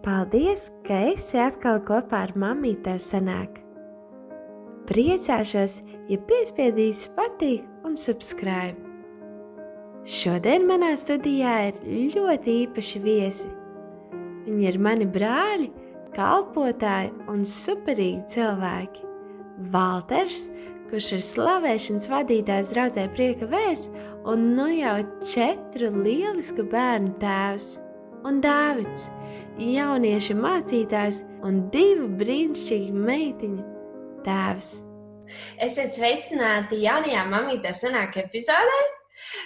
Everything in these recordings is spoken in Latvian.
Paldies, ka esi atkal kopā ar mammīti tev sanāk. Priecāšos, ja piespiedīsi patīk un subscribe. Šodien manā studijā ir ļoti īpaši viesi. Viņi ir mani brāļi, kalpotāji un superīgi cilvēki. Valters, kurš ir slavēšanas vadītājs draudzē prieka vēs, un nu jau četru lielisku bērnu tēvs. Un Dāvids, jauniešu mācītājs un divu brīnišķīgu meitiņu tēvs. Esiet sveicināti jaunajā mamītē sanāk epizodē.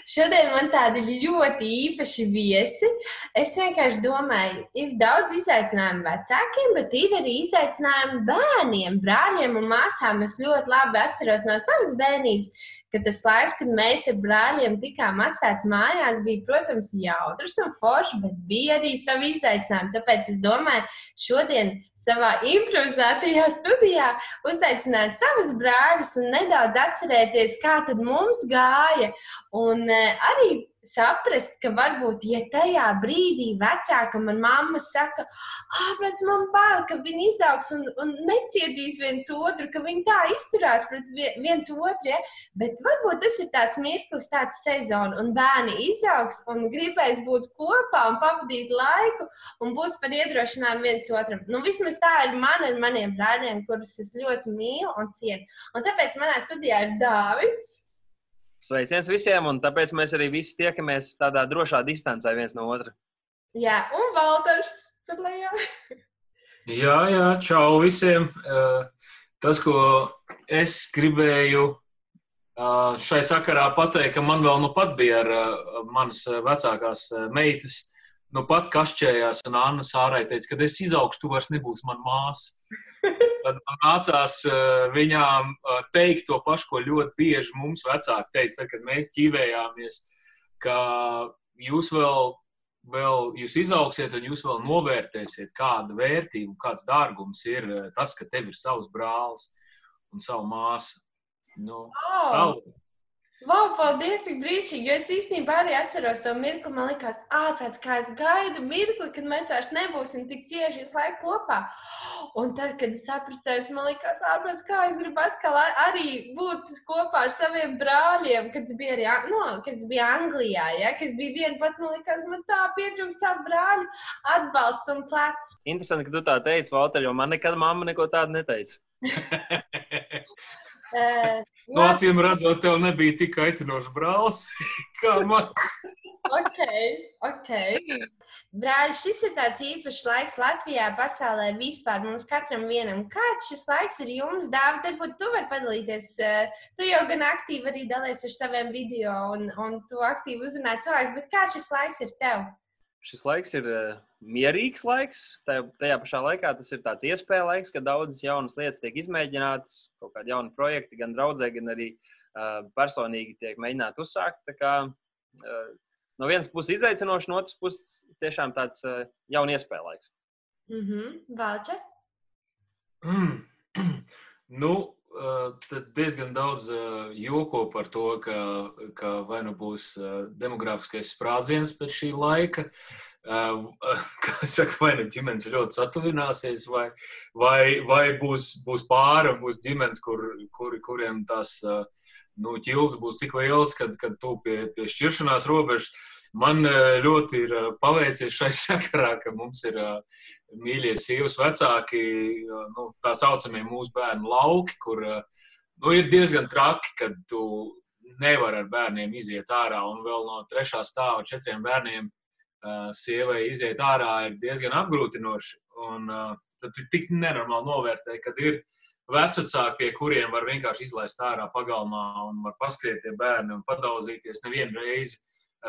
Šodien man tādi ļoti īpaši viesi. Es vienkārši domāju, ir daudz izaicinājumu vecākiem, bet ir arī izaicinājumi bērniem, brāļiem un māsām. Es ļoti labi atceros no savas bērnības, ka tas laiks, kad mēs ar brāļiem tikām atstāti mājās, bija, protams, jautrs un foršs, bet bija arī savi izaicinājumi. Tāpēc es domāju, šodien savā improvizētajā studijā uzaicināt savus brāļus un nedaudz atcerēties, kā tad mums gāja. Un uh, arī saprast, ka varbūt, ja tajā brīdī vecākam un mamma saka, bet man bail, ka viņi izaugs un, un necietīs viens otru, ka viņi tā izturās pret viens otru, ja? bet varbūt tas ir tāds mirklis, tāds sezona, un bērni izaugs un gribēs būt kopā un pavadīt laiku un būs par iedrošinājumu viens otram. Nu, vismaz tā ir man ar maniem brāļiem, kurus es ļoti mīlu un cienu. Un tāpēc manā studijā ir Dāvids. Sveiciens visiem, un tāpēc mēs arī visi tiekamies tādā drošā distancē viens no otra. Jā, un Valters tur lejā. jā, jā, čau visiem. Tas, ko es gribēju šai sakarā pateikt, ka man vēl nu pat bija ar manas vecākās meitas, nu pat kašķējās, un Anna Sārai teica, ka es izaugšu, tu vairs nebūsi man māsa. Tad man nācās uh, viņām uh, teikt to pašu, ko ļoti bieži mums vecāki teica, tad, kad mēs ķīvējāmies, ka jūs vēl, vēl jūs izaugsiet un jūs vēl novērtēsiet, kāda vērtība, kāds dārgums ir uh, tas, ka tev ir savs brālis un savu māsu. Nu, oh. Wow, paldies, tik brīnišķīgi. Jo es īstenībā arī atceros to mirkli. Man liekas, ārprāts, kā es gaidu mirkli, kad mēs vairs nebūsim tik cieši visu laiku kopā. Un tad, kad es apprecējos, man liekas, ārprāts, kā es gribu atkal arī būt kopā ar saviem brāļiem, kad es biju, arī, no, kad es biju Anglijā. Ja, kad es biju viena pat, man liekas, man tā pietrūkst savu brāļu atbalsts un plecs. Interesanti, ka tu tā teici, Valter, jo man nekad mamma neko tādu neteica. Uh, no acīm redzot, tev nebija tik aitinošs brālis kā man. ok, ok. Brāļi, šis ir tāds īpašs laiks Latvijā, pasaulē, vispār mums katram vienam. Kāds šis laiks ir jums, Dāvid? Varbūt tu vari padalīties. Tu jau gan aktīvi arī dalies ar saviem video un, un tu aktīvi uzrunā cilvēks, bet kāds šis laiks ir tev? šis laiks ir uh, mierīgs laiks. Tajā, pašā laikā tas ir tāds iespēja laiks, kad daudzas jaunas lietas tiek izmēģinātas, kaut kādi jauni projekti, gan draudzē, gan arī uh, personīgi tiek mēģināti uzsākt. Tā kā, uh, no vienas puses izaicinoši, no otras puses tiešām tāds uh, jauns iespēja laiks. Mm -hmm. Mm. nu, tad diezgan daudz joko par to, ka, ka vai nu būs demografiskais sprādziens pēc šī laika, kā saka, vai nu ģimenes ļoti satuvināsies, vai, vai, vai būs, būs pāri, būs ģimenes, kur, kur, kuriem tās nu, ķildes būs tik lielas, kad, kad tu pie, pie šķiršanās robežas. Man ļoti ir paveicies šai sakarā, ka mums ir mīļie sievas vecāki, nu, tā saucamie mūsu bērnu lauki, kur nu, ir diezgan traki, kad tu nevari ar bērniem iziet ārā. Un vēl no trešā stāva četriem bērniem sievai iziet ārā ir diezgan apgrūtinoši. Un tad tu tik nenormāli novērtē, kad ir vecāki, pie kuriem var vienkārši izlaist ārā pagalmā un var paskriet tie bērni un padauzīties nevienu reizi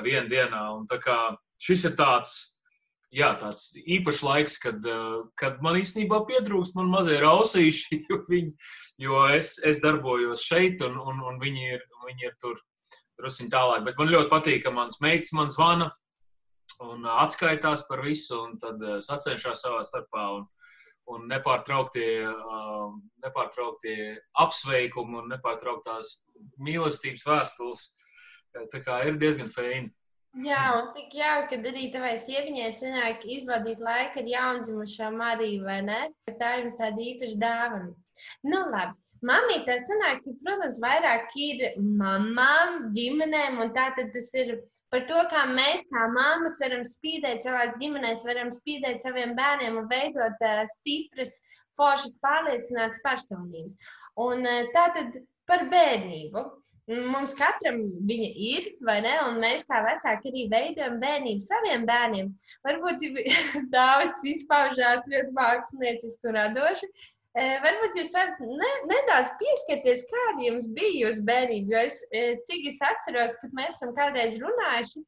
vienā dienā. Un kā šis ir tāds jā, tāds īpašs laiks, kad, eh, kad man īstenībā pietrūkst man mazie rausīši, jo, viņi, jo es, es darbojos šeit, un, un, un viņi, ir, viņi ir tur druskuļi tālāk. Bet man ļoti patīk, ka mans meitas man zvana un atskaitās par visu, un tad eh, sacenšas savā starpā. Un, un nepārtrauktie, uh, nepārtrauktie apsveikumi un nepārtrauktās mīlestības vēstules. Tā kā ir diezgan feini. Jā, un tik jauki, ka arī tavai sieviņai sanāk izbaudīt laiku ar jaundzimušo Mariju, vai ne? Tā jums tāda īpaša dāvana. Nu, labi. Mamī, tev sanāk, ka, protams, vairāk ir mamām, ģimenēm, un tā tad tas ir par to, kā mēs, kā mammas, varam spīdēt savās ģimenēs, varam spīdēt saviem bērniem un veidot uh, stipras, foršas, pārliecinātas personības. Un uh, tā tad par bērnību. Mums katram viņa ir, vai ne? Un mēs kā vecāki arī veidojam bērnību saviem bērniem. Varbūt Dāvids izpaužās ļoti mākslinieciski un radoši. Varbūt jūs varat ne, nedaudz pieskarties, kāda jums bija jūsu bērnība. Jo es, cik es atceros, kad mēs esam kādreiz runājuši,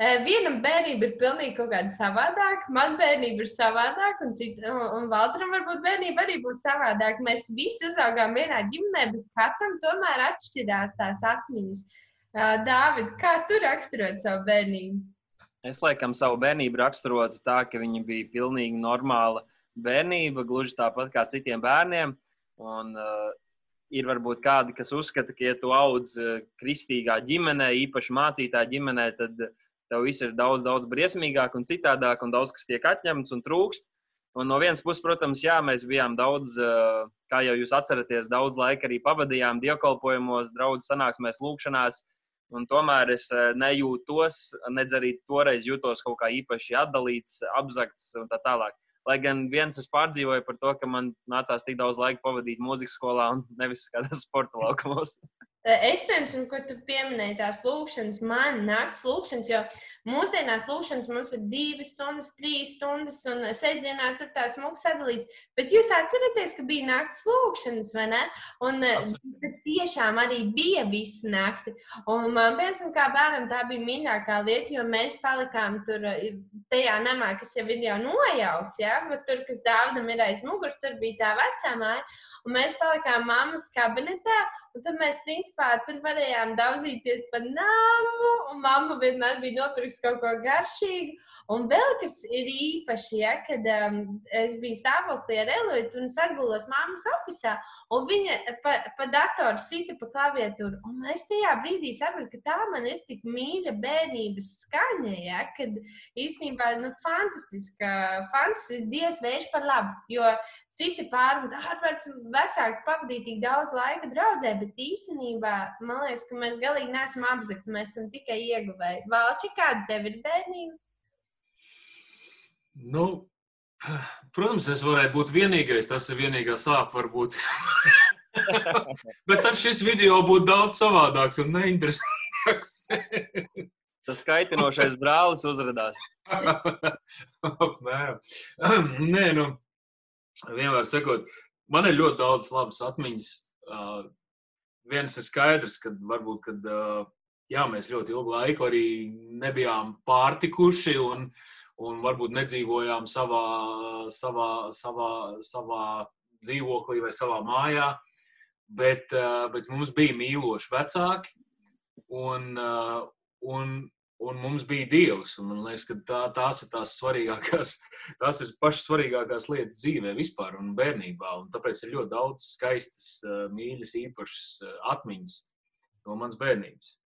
Vienam bērnība ir pilnīgi kaut kāda savādāka, man bērnība ir savādāka, un, cita, un Valtram varbūt bērnība arī būs savādāka. Mēs visi uzaugām vienā ģimenē, bet katram tomēr atšķirās tās atmiņas. Dāvid, kā tu raksturot savu bērnību? Es laikam savu bērnību raksturotu tā, ka viņa bija pilnīgi normāla bērnība, gluži tāpat kā citiem bērniem. Un, uh, ir varbūt kādi, kas uzskata, ka, ja tu audz kristīgā ģimenē, īpaši mācītā ģimenē, tad tev viss ir daudz, daudz briesmīgāk un citādāk, un daudz kas tiek atņemts un trūkst. Un no vienas puses, protams, jā, mēs bijām daudz, eh, kā jau jūs atceraties, daudz laika arī pavadījām dievkalpojumos, draugu sanāksmēs, lūgšanās. Un tomēr es eh, nejūtos, nedz arī toreiz jutos kaut kā īpaši atdalīts, apzakts un tā tālāk. Lai gan viens es pārdzīvoju par to, ka man nācās tik daudz laika pavadīt mūzikas skolā un nevis kādā sporta laukumos. Es, piemēram, ko tu pieminēji, tās lūkšanas, man naktas lūkšanas, jo mūsdienās lūkšanas mums ir divas stundas, trīs stundas, un sestdienās tur tā smūgi sadalīts. Bet jūs atceraties, ka bija naktas lūkšanas, vai ne? Un tiešām arī bija visu nakti. Un man, piemēram, kā bērnam, tā bija mīļākā lieta, jo mēs palikām tur tajā namā, kas jau ir jau nojaus, ja? Bet tur, kas Dāvidam ir aiz muguras, tur bija tā vecā māja. Un mēs palikām mammas kabinetā, un tad mēs, principā, tur varējām daudzīties pa namu, un mamma vienmēr bija nopirkusi kaut ko garšīgu. Un vēl kas ir īpaši, ja, kad um, es biju stāvoklī ar Eluitu un sagulos mammas oficiālā, un viņa pa, pa datoru sita pa klaviatūru. Un es tajā brīdī sapratu, ka tā man ir tik mīļa bērnības skaņa, ja, kad īstenībā nu, fantastiska, fantastiski dievs vērš par labu. Jo Citi pārmet, ārpēc vecāki pavadīja tik daudz laika draudzē, bet īstenībā man liekas, ka mēs galīgi neesam apzakti. Mēs esam tikai ieguvēji. Valči, kāda tev ir bērnība? Nu, protams, es varēju būt vienīgais. Tas ir vienīgā sāpe, varbūt. bet tad šis video būtu daudz savādāks un neinteresantāks. Tas kaitinošais brālis uzrādās. Nē, nu, vienmēr sakot, man ir ļoti daudz labas atmiņas. Uh, viens ir skaidrs, ka varbūt, kad, uh, jā, mēs ļoti ilgu laiku arī nebijām pārtikuši un, un varbūt nedzīvojām savā, savā, savā, savā dzīvoklī vai savā mājā, bet, uh, bet mums bija mīloši vecāki. Un, uh, un un mums bija Dievs. Man liekas, ka tā, tās ir tās svarīgākās, tās ir pašas svarīgākās lietas dzīvē vispār un bērnībā. Un tāpēc ir ļoti daudz skaistas, eh, mīļas, īpašas eh, atmiņas no manas bērnības.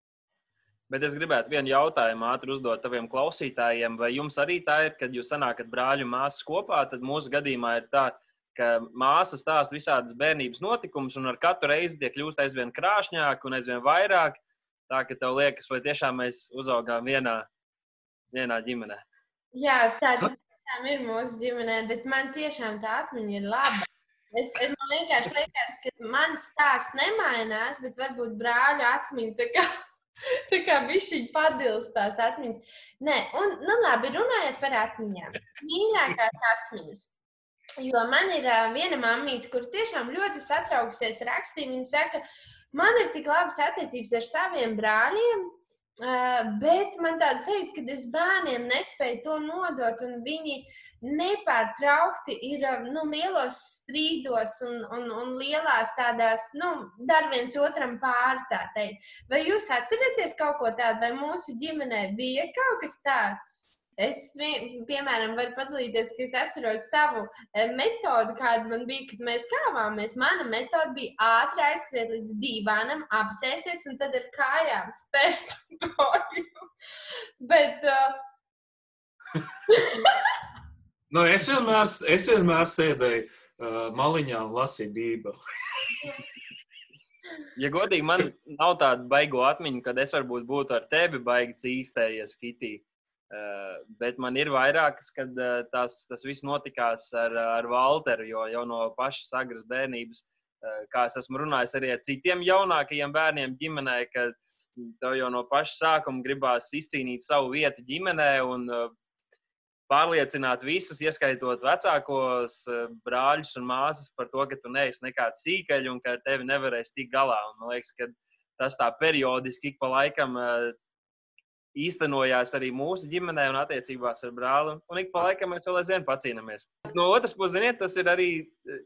Bet es gribētu vienu jautājumu ātri uzdot taviem klausītājiem. Vai jums arī tā ir, kad jūs sanākat brāļu un māsas kopā, tad mūsu gadījumā ir tā, ka māsa stāsta visādas bērnības notikumus, un ar katru reizi tie kļūst aizvien krāšņāk un aizvien vairāk. Tā ka tev liekas, vai tiešām mēs uzaugām vienā, vienā ģimenē. Jā, tā tiešām ir mūsu ģimenē, bet man tiešām tā atmiņa ir laba. Es, es man vienkārši liekas, ka mans stāsts nemainās, bet varbūt brāļa atmiņa tā kā, tā kā bišķiņ padils tās atmiņas. Nē, un, nu labi, runājot par atmiņām. Mīļākās atmiņas. Jo man ir uh, viena mamīte, kur tiešām ļoti satraukusies rakstīja. Viņa saka, ka Man ir tik labas attiecības ar saviem brāļiem, Uh, bet man tāda sajūta, ka es bērniem nespēju to nodot, un viņi nepārtraukti ir nu, lielos strīdos un, un, un lielās tādās, nu, dar viens otram pāri. Vai jūs atceraties kaut ko tādu, vai mūsu ģimenē bija kaut kas tāds? Es, piemēram, varu padalīties, ka es atceros savu e, metodi, kāda man bija, kad mēs kāvāmies. Mana metode bija ātri aizskriet līdz divānam, apsēsties un tad ar kājām spērt projām. Bet, uh, Nu, es, vienmēr, es vienmēr sēdēju uh, maliņā un lasīju Bībeli. Ja godīgi, man nav tāda baigo atmiņa, kad es varbūt būtu ar tevi baigi cīkstējies, Kitī. Uh, bet man ir vairākas, kad uh, tas, tas viss notikās ar, ar Walteru, jo jau no pašas agras bērnības, uh, kā es esmu runājis arī ar citiem jaunākajiem bērniem ģimenē, ka tev jau no paša sākuma gribās izcīnīt savu vietu ģimenē un pārliecināt visus, ieskaitot vecākos eh, brāļus un māsas, par to, ka tu neesi nekāds sīkaļs un ka tevi nevarēs tikt galā. Un, man liekas, ka tas tā periodiski ik pa laikam eh, īstenojās arī mūsu ģimenē un attiecībās ar brāli. Un ik pa laikam mēs vēl aizvien pacīnāmies. No otras puses, ziniet, tas ir arī. Eh,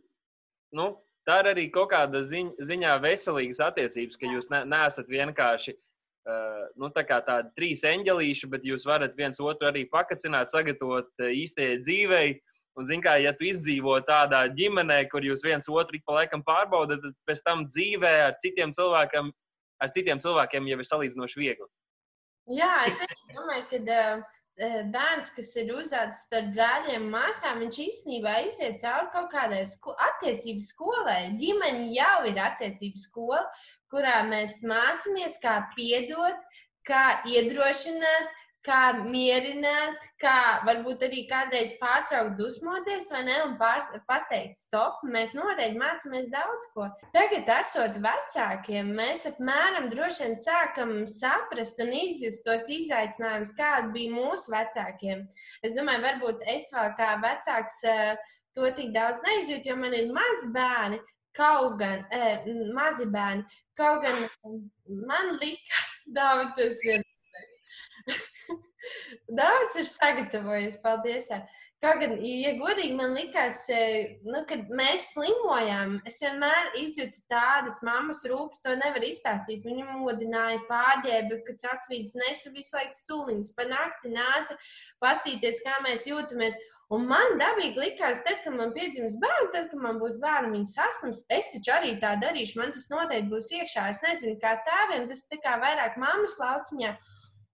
nu, Tā ir arī kaut kāda ziņ, ziņā veselīgas attiecības, ka jūs ne, neesat vienkārši uh, nu, tā kā tādi trīs eņģelīši, bet jūs varat viens otru arī pakacināt, sagatavot uh, īstajai dzīvei. Un, zin, kā, ja tu izdzīvo tādā ģimenē, kur jūs viens otru ik pa laikam pārbaudat, tad pēc tam dzīvē ar citiem cilvēkiem, ar citiem cilvēkiem jau ir salīdzinoši viegli. Jā, es domāju, ka uh, Eh, bērns, kas ir uzaugusi starp brāļiem un māsām, viņš īstenībā iziet cauri kaut kādai sko attiecību skolai. Ģimene jau ir attiecību skola, kurā mēs mācāmies, kā piedot, kā iedrošināt, kā mierināt, kā varbūt arī kādreiz pārtraukt dusmoties, vai ne, un pār, pateikt, stop. Mēs noteikti mācāmies daudz ko. Tagad, esot vecākiem, mēs apmēram droši vien sākam saprast un izjust tos izaicinājumus, kādi bija mūsu vecākiem. Es domāju, varbūt es vēl kā vecāks eh, to tik daudz neizjūtu, jo man ir mazi bērni. Kaut gan eh, mazi bērni, kaut gan man lika, Dāvид, tas vienīgais. Daudz ir sagatavojies, paldies. Kaut gan, ja godīgi man likās, e, nu, kad mēs slimojām, es vienmēr izjūtu tādas mammas rūpes, to nevar izstāstīt. Viņa modināja, pārģēba, kad sasvīts nesu visu laiku suliņas, pa nakti nāca pastīties, kā mēs jūtamies. Un man dabīgi likās, tad, kad man piedzims bērns, tad, kad man būs bērns, viņa saslims, es taču arī tā darīšu. Man tas noteikti būs iekšā. Es nezinu, kā tēviem, tas tā kā vairāk mammas lauciņā.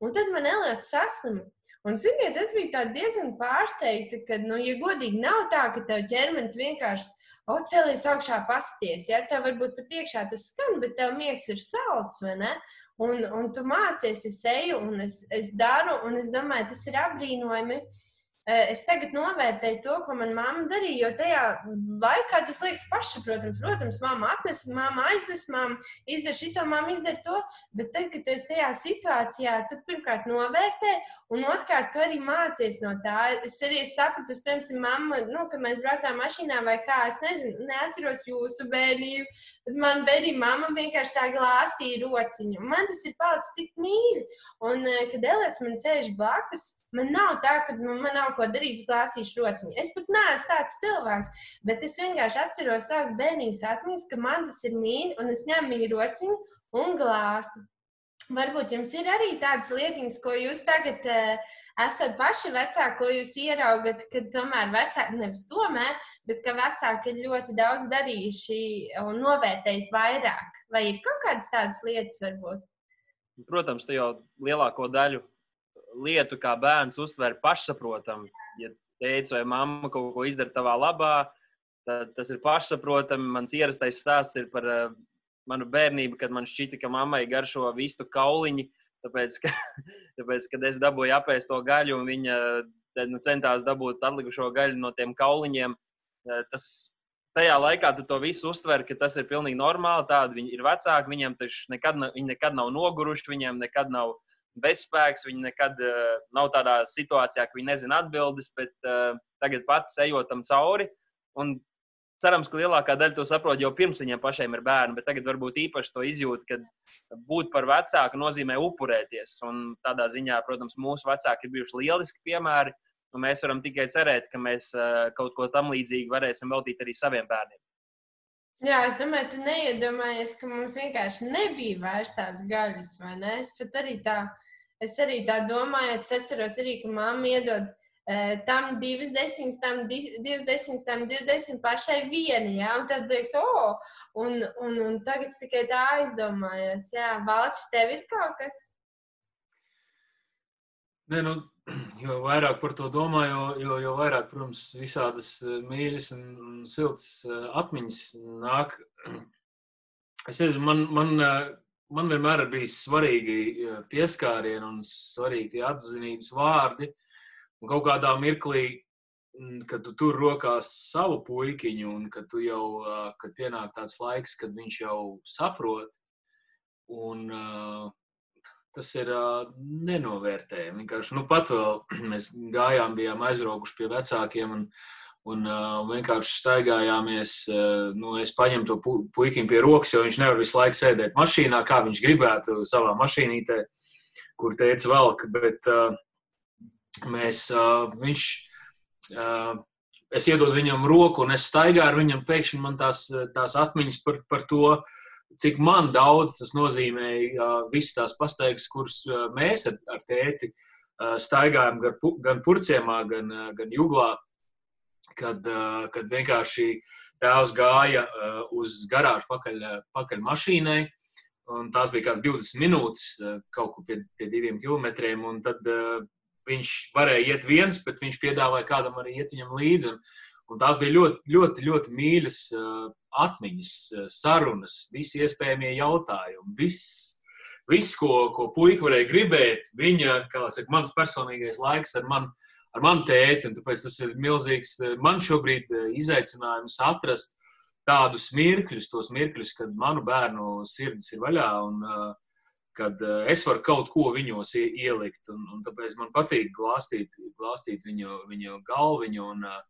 Un tad man Elīte saslima. Un, ziniet, es biju diezgan pārsteigta, ka, nu, ja godīgi, nav tā, ka tev ķermenis vienkārši o, celies augšā pasties. Ja? Tev varbūt pat iekšā tas skan, bet tev miegs ir salds, vai ne? Un, un tu mācies, es eju un es, es daru, un es domāju, tas ir apbrīnojami. Uh, es tagad novērtēju to, ko manā mamma darīja, jo tajā laikā tas liekas pašsaprotami. Protams, mamma atnes, mamma aiznes, mamma izdara šito, mamma izdara to. Bet tad, kad tu esi tajā situācijā, tad pirmkārt novērtē, un otrkārt tu arī mācies no tā. Es arī sapratu, piemēram, mamma, nu, kad mēs braucām mašīnā vai kā, es nezinu, neatceros jūsu bērnību, man bērnība mamma vienkārši tā glāstīja rociņu. Man tas ir palicis tik mīļi. Un, eh, kad Elēts man sēž blakus, Man nav tā, ka nu, man nav ko darīt, glāzīšu rociņu. Es pat neesmu tāds cilvēks, bet es vienkārši atceros savas bērnības atmiņas, ka man tas ir mīļi, un es ņemu viņu rociņu un glāstu. Varbūt jums ir arī tādas lietiņas, ko jūs tagad uh, esat paši vecāki, ko jūs ieraugat, ka tomēr vecāki, nevis tomēr, bet ka vecāki ir ļoti daudz darījuši un novērtējuši vairāk. Vai ir kaut kādas tādas lietas, varbūt? Protams, tu jau lielāko daļu lietu, kā bērns uztver pašsaprotami. Ja teica vai mamma kaut ko izdara tavā labā, tad tas ir pašsaprotami. Mans ierastais stāsts ir par uh, manu bērnību, kad man šķita, ka mammai garšo vistu kauliņi. Tāpēc, ka, tāpēc, kad es dabūju apēst to gaļu, un viņa tad, nu, centās dabūt atlikušo gaļu no tiem kauliņiem, uh, tas tajā laikā tu to visu uztver, ka tas ir pilnīgi normāli. Tādi viņi ir vecāki, viņiem nekad, viņi nekad nav noguruši, viņiem nekad nav bezspēks. Viņi nekad uh, nav tādā situācijā, ka viņi nezina atbildes, bet uh, tagad pats ejot tam cauri. Un cerams, ka lielākā daļa to saprot jau pirms viņiem pašiem ir bērni, bet tagad varbūt īpaši to izjūt, ka būt par vecāku nozīmē upurēties. Un tādā ziņā, protams, mūsu vecāki ir bijuši lieliski piemēri. Mēs varam tikai cerēt, ka mēs uh, kaut ko tam līdzīgu varēsim veltīt arī saviem bērniem. Jā, es domāju, tu neiedomājies, ka mums vienkārši nebija vairs tās gaļas, vai ne? Es pat arī tā Es arī tā domāju, es atceros arī, ka mamma iedod uh, tam divas desmitas, tam di divas desmitas, tam divas desmitas pašai viena. Ja? Un tad liekas, oh, un, un, un tagad es tikai tā aizdomājos. Jā, Valči, tev ir kaut kas? Ne, nu, jo vairāk par to domāju, jo, jo, jo vairāk, protams, visādas mīļas un, un siltas atmiņas nāk. Es nezinu, man, man, man vienmēr ir bijis svarīgi pieskārieni un svarīgi tie atzinības vārdi. Un kaut kādā mirklī kad tu tur rokās savu puikiņu, un kad, jau, kad pienāk tāds laiks, kad viņš jau saprot, un uh, tas ir nenovērtējami. Vienkārši nu, pat vēl mēs gājām, bijām aizbraukuši pie vecākiem. Un, Un uh, vienkārši staigājāmies. Uh, nu, es paņēmu to pu puikiņu pie rokas, jo viņš nevar visu laiku sēdēt mašīnā, kā viņš gribētu savā mašīnītē, kur teica velk. Bet uh, mēs, uh, viņš, es iedodu viņam roku un es staigāju ar viņam, pēkšņi man tās, tās atmiņas par, par to, cik man daudz tas nozīmēja visas tās pastaigas, kuras mēs ar, ar tēti staigājam gan, gan purciemā, gan, gan juglā, kad, kad vienkārši tēvs gāja uz garāžu pakaļ, pakaļ mašīnai, un tās bija kāds 20 minūtes kaut kur pie, pie diviem kilometriem, tad viņš varēja iet viens, bet viņš piedāvāja kādam arī iet viņam līdzi. Un, un tās bija ļoti, ļoti, ļoti mīļas uh, atmiņas, uh, sarunas, visi iespējamie jautājumi. Viss, viss ko, ko puika varēja gribēt, viņa, kā saka, mans personīgais laiks ar mani. Ar mani tēti, tāpēc tas ir milzīgs uh, man šobrīd izaicinājums atrast tādus mirkļus, tos mirkļus, kad manu bērnu sirds ir vaļā un uh, kad es varu kaut ko viņos ielikt. Un, un tāpēc man patīk glāstīt, glāstīt viņu, viņu galviņu un, uh,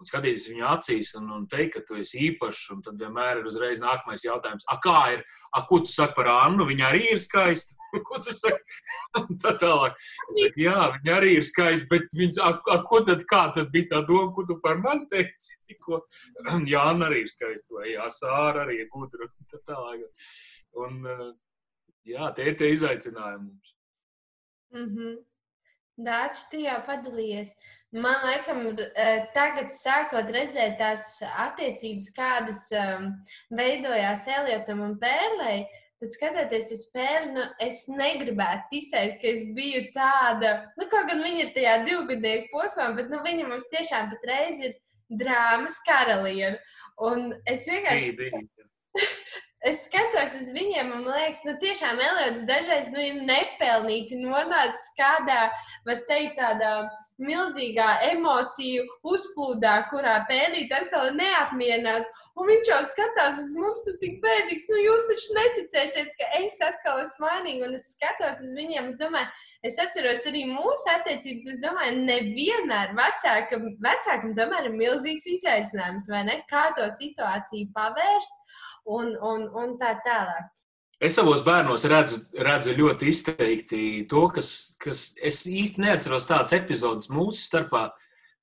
un skatīties viņu acīs un, un teikt, ka tu esi īpašs. Un tad vienmēr ir uzreiz nākamais jautājums, a, kā ir, a, ko tu saki par Annu? Viņa arī ir skaista. ko tu saki? Tā tālāk. Es saku, jā, viņa arī ir skaista, bet viņas, a, a, ko tad, kā tad bija tā doma, ko tu par mani teici? Tikko, jā, arī ir skaista, vai jā, Sāra arī ir gudra. Tā tālāk. Un, uh, jā, tie ir tie izaicinājumi mums. Mm -hmm. Dāčs, tu jau padalījies. Man liekas, eh, tagad sākot redzēt tās attiecības, kādas um, veidojās Eliotam un Pērlei, tad skatoties uz spēli, nu, es negribētu ticēt, ka es biju tāda, nu, kaut gan viņi ir tajā divgadnieku posmā, bet nu, viņa mums tiešām patreiz ir drāmas karaliene. Un es vienkārši. Bija, bija. es skatos uz viņiem, un man liekas, nu, tiešām Eliods dažreiz nu, ir nepelnīti nonācis kādā, var teikt, tādā milzīgā emociju uzplūdā, kurā pēdīt atkal ir neapmierināts. Un viņš jau skatās uz mums, tu tik bēdīgs, nu jūs taču neticēsiet, ka es atkal esmu vainīga, un es skatos uz viņiem, es domāju, Es atceros arī mūsu attiecības. Es domāju, nevienmēr vecākam, vecākam tomēr ir milzīgs izaicinājums, vai ne? Kā to situāciju pavērst un, un, un tā tālāk. Es savos bērnos redzu, redzu ļoti izteikti to, kas, kas es īsti neatceros tādas epizodes mūsu starpā,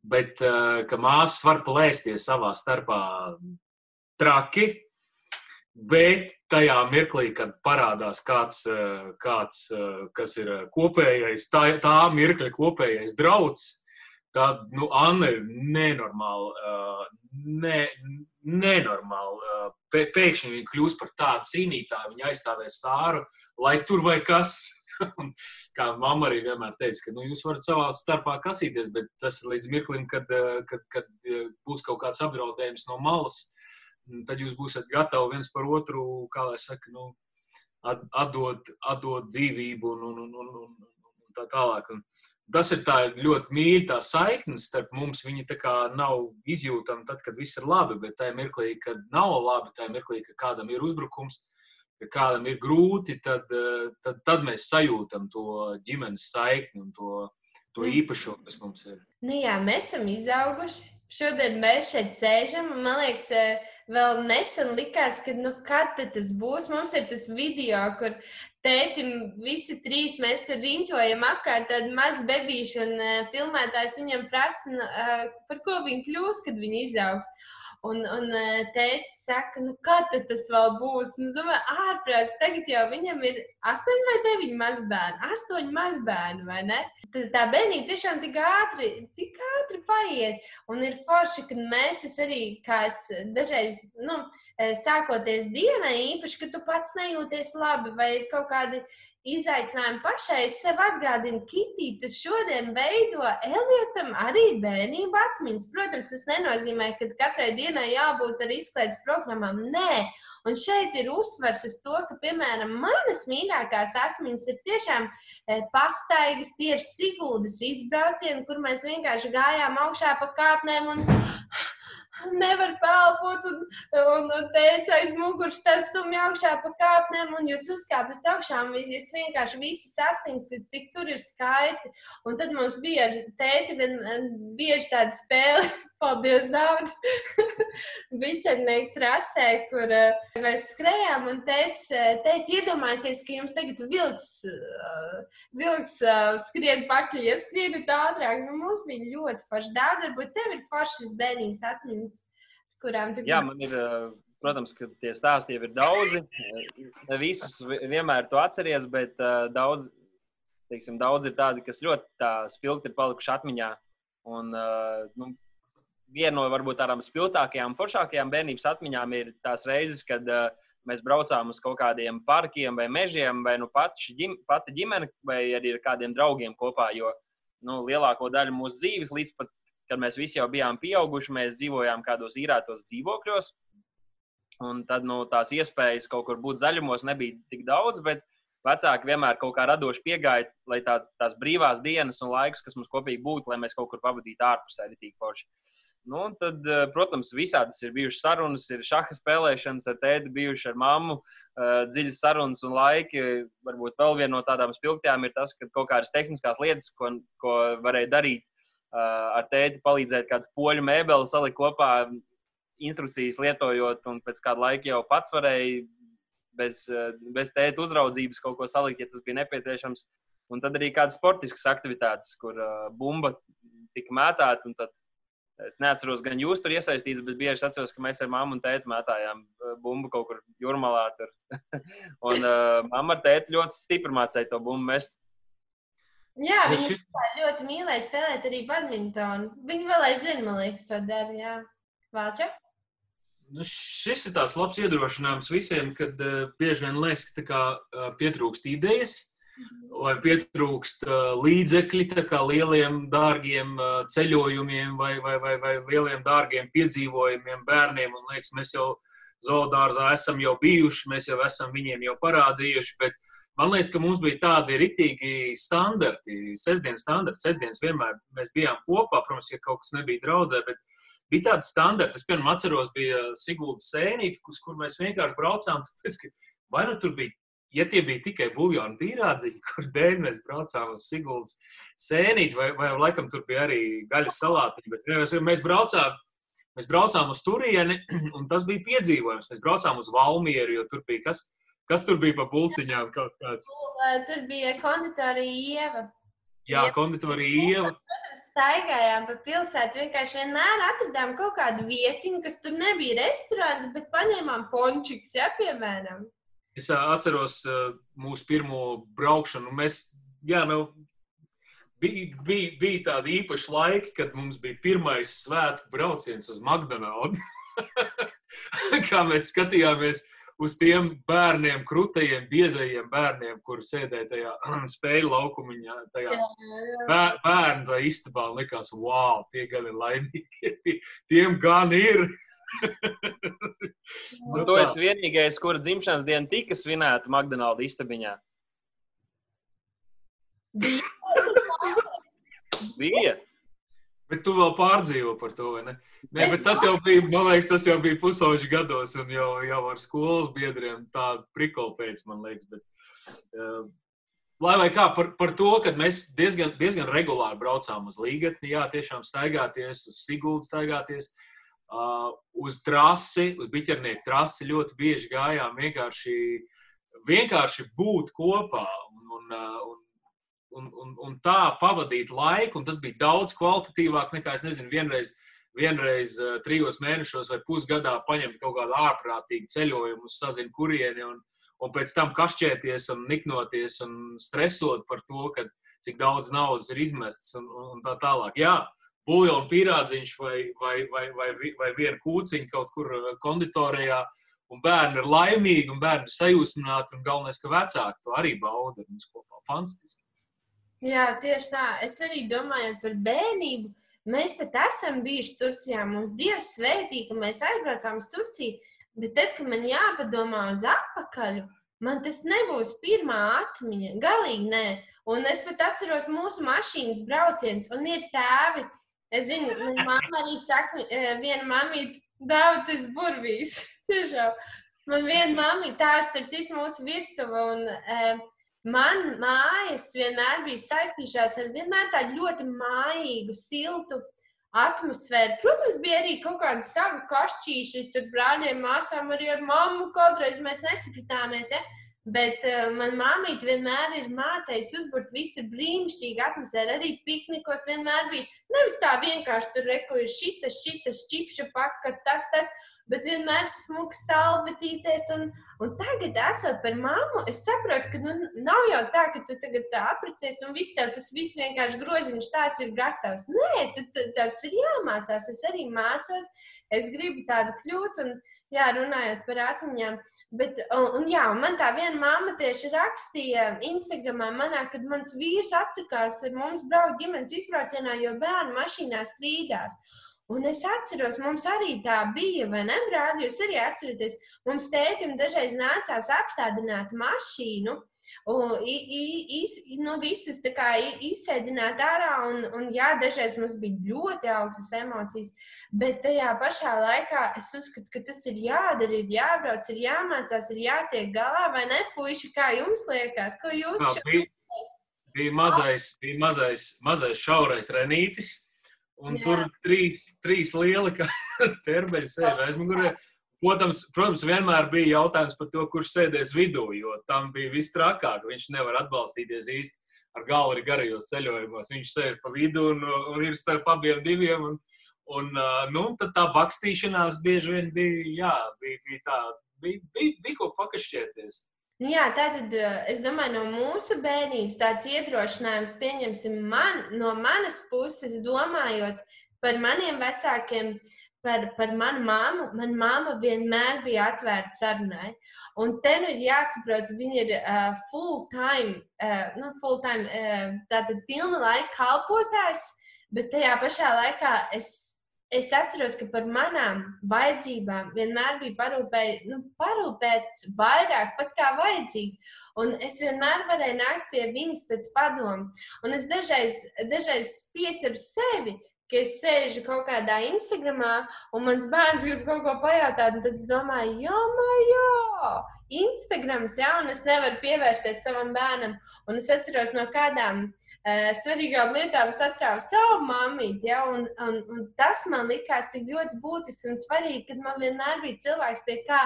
bet uh, ka māsas var plēsties savā starpā traki, Bet tajā mirklī, kad parādās kāds, eh, kāds eh, kas ir kopējais, tā, tā mirkļa kopējais draugs, tad nu, Anna ir nenormāli, ne, nenormāli. Pēkšņi viņa kļūst par tādu cīnītāju, viņa aizstāvēs sāru, lai tur vai kas. Kā mamma arī vienmēr teica, ka nu, jūs varat savā starpā kasīties, bet tas ir līdz mirklim, kad, kad, kad būs kaut kāds apdraudējums no malas tad jūs būsiet gatavi viens par otru, kā lai saka, nu, atdot, atdot dzīvību un, un, un, un, un tā tālāk. Un tas ir tā ļoti mīļa tā saikne starp mums. Viņa tā kā nav izjūtama tad, kad viss ir labi, bet tajā mirklī, kad nav labi, tajā mirklī, kad kādam ir uzbrukums, kad kādam ir grūti, tad, tad, tad mēs sajūtam to ģimenes saikni un to, to mm. īpašumu, kas mums ir. Nu jā, mēs esam izauguši Šodien mēs šeit sēžam, man liekas, eh, vēl nesen likās, ka, nu, kad tas būs. Mums ir tas video, kur tētim visi trīs mēs tur riņķojam apkārt tādu mazu bebīšu, un uh, filmētājs viņam prasa, uh, par ko viņi kļūs, kad viņi izaugs. Un, un eh, tēvs saka, nu, kad tas vēl būs? Un es domāju, ārprāts, tagad jau viņam ir astoņi vai deviņi mazbērni. Astoņi mazbērni, vai ne? Tad tā bērnība tiešām tik ātri, tik ātri paiet. Un ir forši, ka mēs arī, kā es dažreiz, nu, sākoties dienai, īpaši, ka tu pats nejūties labi, vai ir kaut kādi izaicinājumi pašai. Es sev atgādinu, Kitī, tu šodien veido Eliotam arī bērnību atmiņas. Protams, tas nenozīmē, ka katrai dienai jābūt ar izklaides programmām. Nē, un šeit ir uzsvers uz to, ka, piemēram, manas mīļākās atmiņas ir tiešām e, pastaigas, tie ir Siguldas izbraucieni, kur mēs vienkārši gājām augšā pa kāpnēm un nevar pelpot, un, un, un teica, aiz muguras tev stumj augšā pa kāpnēm, un jūs uzkāpat augšā, un jūs vienkārši visi sasniegsiet, cik tur ir skaisti. Un tad mums bija ar tēti bieži tāda spēle, paldies daudz, biķernieku trasē, kur uh, mēs skrējām, un teica, teica iedomājieties, ka jums tagad vilks, uh, vilks uh, skrien pakaļ, ja skrienat ātrāk. Nu, mums bija ļoti forši daudz, varbūt tev ir foršas bērnības atmiņas kurām tu Jā, man ir, protams, ka tie stāsti jau ir daudzi. Ne visus vienmēr to atceries, bet daudz, teiksim, daudz ir tādi, kas ļoti spilgti ir palikuši atmiņā. Un, nu, viena no varbūt tādām spilgtākajām, foršākajām bērnības atmiņām ir tās reizes, kad uh, mēs braucām uz kaut kādiem parkiem vai mežiem, vai nu pati, ģim, pati ģimene, vai arī ar kādiem draugiem kopā. Jo nu, lielāko daļu mūsu dzīves līdz pat kad mēs visi jau bijām pieauguši, mēs dzīvojām kādos īrētos dzīvokļos. Un tad nu, tās iespējas kaut kur būt zaļumos nebija tik daudz, bet vecāki vienmēr kaut kā radoši piegāja, lai tā, tās brīvās dienas un laiks, kas mums kopīgi būtu, lai mēs kaut kur pavadītu ārpusē, ir tik forši. Nu, tad, eh, protams, visādas ir bijušas sarunas, ir šaha spēlēšanas ar tēti, bijušas ar mammu, eh, dziļas sarunas un laiki. Varbūt vēl viena no tādām spilgtām ir tas, ka kaut kādas tehniskās lietas, ko, ko varēja darīt ar tēti palīdzēt kādas poļu mēbeles salikt kopā, instrukcijas lietojot, un pēc kāda laika jau pats varēja bez, bez tēta uzraudzības kaut ko salikt, ja tas bija nepieciešams. Un tad arī kādas sportiskas aktivitātes, kur uh, bumba tika mētāta. Es neatceros, gan jūs tur iesaistīts, bet bieži atceros, ka mēs ar mammu un tēti mētājām bumbu kaut kur jūrmalā. un uh, mamma ar tēti ļoti stipri mācīja to bumbu mest. Jā, viņi šis... ļoti mīlēja spēlēt arī badmintonu. Viņi vēl aizvien, man liekas, to dara. Jā, Vāča? Nu, šis ir tāds labs iedrošinājums visiem, kad uh, bieži vien liekas, ka kā, uh, pietrūkst idejas mhm. vai pietrūkst uh, līdzekļi lieliem, dārgiem uh, ceļojumiem vai, vai, vai, vai lieliem, dārgiem piedzīvojumiem bērniem. Un, liekas, mēs jau zoodārzā esam jau bijuši, mēs jau esam viņiem jau parādījuši. Bet, uh, Man liekas, ka mums bija tādi ritīgi standarti, sestdienas standarti. Sestdienas vienmēr mēs bijām kopā, protams, ja kaut kas nebija draudzē, bet bija tādi standarti. Es, piemēram, atceros, bija Sigulda sēnīte, uz kur mēs vienkārši braucām. Tāpēc, vai nu tur bija, ja tie bija tikai buļļoni pīrādziņi, kur dēļ mēs braucām uz Siguldas sēnīti, vai, vai laikam tur bija arī gaļas salātiņi, bet mēs, mēs braucām. Mēs braucām uz turieni, un tas bija piedzīvojums. Mēs braucām uz Valmieru, jo tur bija kas, Kas tur bija pa pulciņām kaut kāds? Tur bija konditorija Ieva. Jā, konditorija Ieva. Staigājām pa pilsētu. Vienkārši vienmēr atradām kaut kādu vietiņu, kas tur nebija restorāns, bet paņēmām pončiks, ja, piemēram. Es atceros mūsu pirmo braukšanu. Mēs, jā, nu, bija, bija, bija tādi īpaši laiki, kad mums bija pirmais svētku brauciens uz McDonald's. Kā mēs skatījāmies uz tiem bērniem, krūtajiem, biezajiem bērniem, kur sēdēja tajā spēļu laukumiņā, tajā bērnu tajā istabā. Likās, wow, tie gan ir laimīgi. Tiem gan ir. nu, tu esi vienīgais, kura dzimšanas diena tika svinēta McDonald's istabiņā. Bija. Bija. Bet tu vēl pārdzīvo par to, vai ne? Nē, bet tas jau bija, man liekas, tas jau bija pusauģi gados, un jau, jau ar skolas biedriem tādu prikolu pēc, man liekas. Bet, uh, lai vai kā par, par to, ka mēs diezgan, diezgan regulāri braucām uz līgatni, jā, tiešām staigāties, uz Siguldu staigāties, uh, uz trasi, uz biķernieku trasi ļoti bieži gājām vienkārši, vienkārši būt kopā. Un, un, uh, un un, un, un tā pavadīt laiku, un tas bija daudz kvalitatīvāk nekā, es nezinu, vienreiz, vienreiz uh, trijos mēnešos vai pusgadā paņemt kaut kādu ārprātīgu ceļojumu, sazinu, kurieni, un, un pēc tam kašķēties un niknoties un stresot par to, ka, cik daudz naudas ir izmests un, un tā tālāk. Jā, buļbuļsaktas pīrādziņš vai, vai, vai, vai, vai viena kūciņa kaut kur konditorijā. un bērni ir laimīgi, un bērni ir sajūsmināti, un galvenais, ka vecāki to arī bauda. Mums kopā fantastiski. Jā, tieši tā. Es arī domāju par bērnību. Mēs pat esam bijuši Turcijā. Mums Dievs svētīja, ka mēs aizbraucām uz Turciju. Bet tad, kad man jāpadomā uz atpakaļ, man tas nebūs pirmā atmiņa. Galīgi nē. Un es pat atceros mūsu mašīnas braucienus, un ir tēvi. Es zinu, manā mamā arī saka, e, viena mamīte, daudz burvīs. Tiešām. Man viena mamīte, tā ir starp citu mūsu virtuve. Un, uh, Man mājas vienmēr bija saistījušās ar vienmēr tādu ļoti mājīgu, siltu atmosfēru. Protams, bija arī kaut kāda sava kašķīša, tur brāļiem, māsām, arī ar mammu. Kādreiz mēs nesapratāmies. Ja? Bet uh, manā māmīte vienmēr ir mācījusi uzbūvēt visu brīnišķīgu atmosfēru. Arī piknikos vienmēr bija nevis tā vienkārši tur rekojas šitas, šitas, čipša paka, tas, tas bet vienmēr smūgs salvetīties. Un, un tagad, esot par mammu, es saprotu, ka nu, nav jau tā, ka tu tagad apprecējies un viss tev tas viss vienkārši groziņš tāds ir gatavs. Nē, tu, tāds ir jāmācās. Es arī mācos, es gribu tādu kļūt. Un, Jā, runājot par atmiņām. Bet, un, un, jā, un man tā viena māma tieši rakstīja Instagramā, manā, kad mans vīrs atsakās ar mums braukt ģimenes izbraucienā, jo bērnu mašīnā strīdās. Un es atceros, mums arī tā bija, vai ne, brāļi? Jūs arī atceraties, mums tētim dažreiz nācās apstādināt mašīnu. Un, iz, nu, visus tā kā izsēdināt ārā, un, un jā, dažreiz mums bija ļoti augstas emocijas, bet tajā pašā laikā es uzskatu, ka tas ir jādara, ir jābrauc, ir jāmācās, ir jātiek galā, vai ne, puiši, kā jums liekas, ko jūs šeit? Bija, bija mazais, bija mazais, mazais šaurais renītis, Un Jā. tur trīs, trīs lieli terbeļi sēž aizmugurē. Protams, protams, vienmēr bija jautājums par to, kurš sēdēs vidū, jo tam bija viss trakāk. Viņš nevar atbalstīties īsti ar galvu arī garajos ceļojumos. Viņš sēž pa vidu un, un ir starp abiem diviem. Un, un, nu, tā bakstīšanās bieži vien bija, jā, bija, bija tā, bija, bija, bija ko pakašķēties. Nu jā, tātad es domāju, no mūsu bērnības tāds iedrošinājums, pieņemsim, man, no manas puses, domājot par maniem vecākiem, par, par manu māmu. Manā māma vienmēr bija atvērta sarunai. Un te nu ir jāsaprot, viņa ir uh, full time, uh, nu, full time uh, tātad pilna laika kalpotājs, bet tajā pašā laikā es es atceros, ka par manām vajadzībām vienmēr bija parūpēt, nu, parūpēts vairāk pat kā vajadzīgs. Un es vienmēr varēju nākt pie viņas pēc padomu. Un es dažreiz, dažreiz pieķeru sevi, es sēžu kaut kādā Instagramā, un mans bērns grib kaut ko pajautāt, tad es domāju, jā, jā, Instagrams, jā, un es nevaru pievērsties savam bērnam. Un es atceros no kādām uh, svarīgām lietām, es atrāvu savu mammīti, jā, un, un, un tas man likās tik ļoti būtisks un svarīgi, kad man vienmēr bija cilvēks, pie kā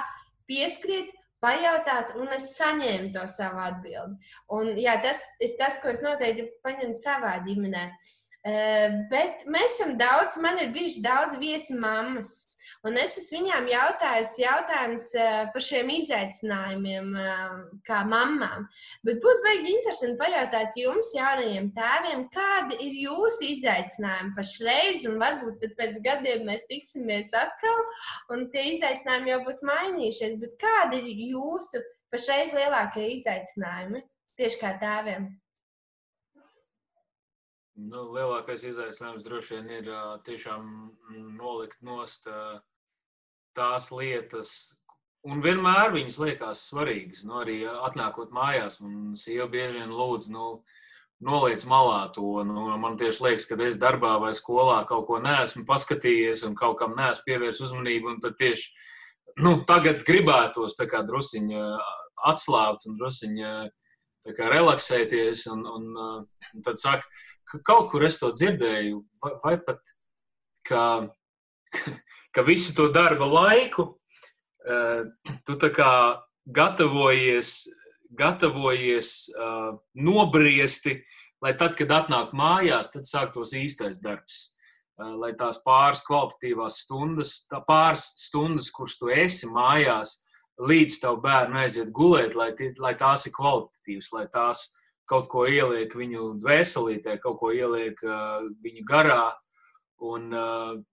pieskriet, pajautāt, un es saņēmu to savu atbildi. Un, jā, tas ir tas, ko es noteikti paņemu savā ģimenē. Uh, Eh, bet mēs esam daudz, man ir bijuši daudz viesi mammas. Un es esmu viņām jautājusi jautājumus eh, par šiem izaicinājumiem, eh, kā mamām. Bet būtu baigi interesanti pajautāt jums, jaunajiem tēviem, kādi ir jūsu izaicinājumi pašreiz, un varbūt pēc gadiem mēs tiksimies atkal, un tie izaicinājumi jau būs mainījušies. Bet kādi ir jūsu pašreiz lielākie izaicinājumi tieši kā tēviem? Nu, lielākais izaicinājums droši vien ir uh, tiešām nolikt nost uh, tās lietas, un vienmēr viņas liekas svarīgas. Nu, arī atnākot mājās, man sieva bieži vien lūdz, nu, noliec malā to. Nu, man tieši liekas, ka es darbā vai skolā kaut ko neesmu paskatījies un kaut kam neesmu pievērsis uzmanību, un tad tieši nu, tagad gribētos drusciņā atslābt un drusciņā relaksēties. Un, un, un tad saka, ka kaut kur es to dzirdēju, vai, vai pat ka, ka visu to darba laiku uh, tu gatavojies, gatavojies uh, nobriesti, lai tad, kad atnāk mājās, tad sāktos īstais darbs. Uh, lai tās pāris kvalitatīvās stundas, tā pāris stundas, kuras tu esi mājās, līdz tavu bērnu aiziet gulēt, lai, lai tās ir kvalitatīvas, lai tās kaut ko ieliek viņu dvēselītē, kaut ko ieliek uh, viņu garā. Un,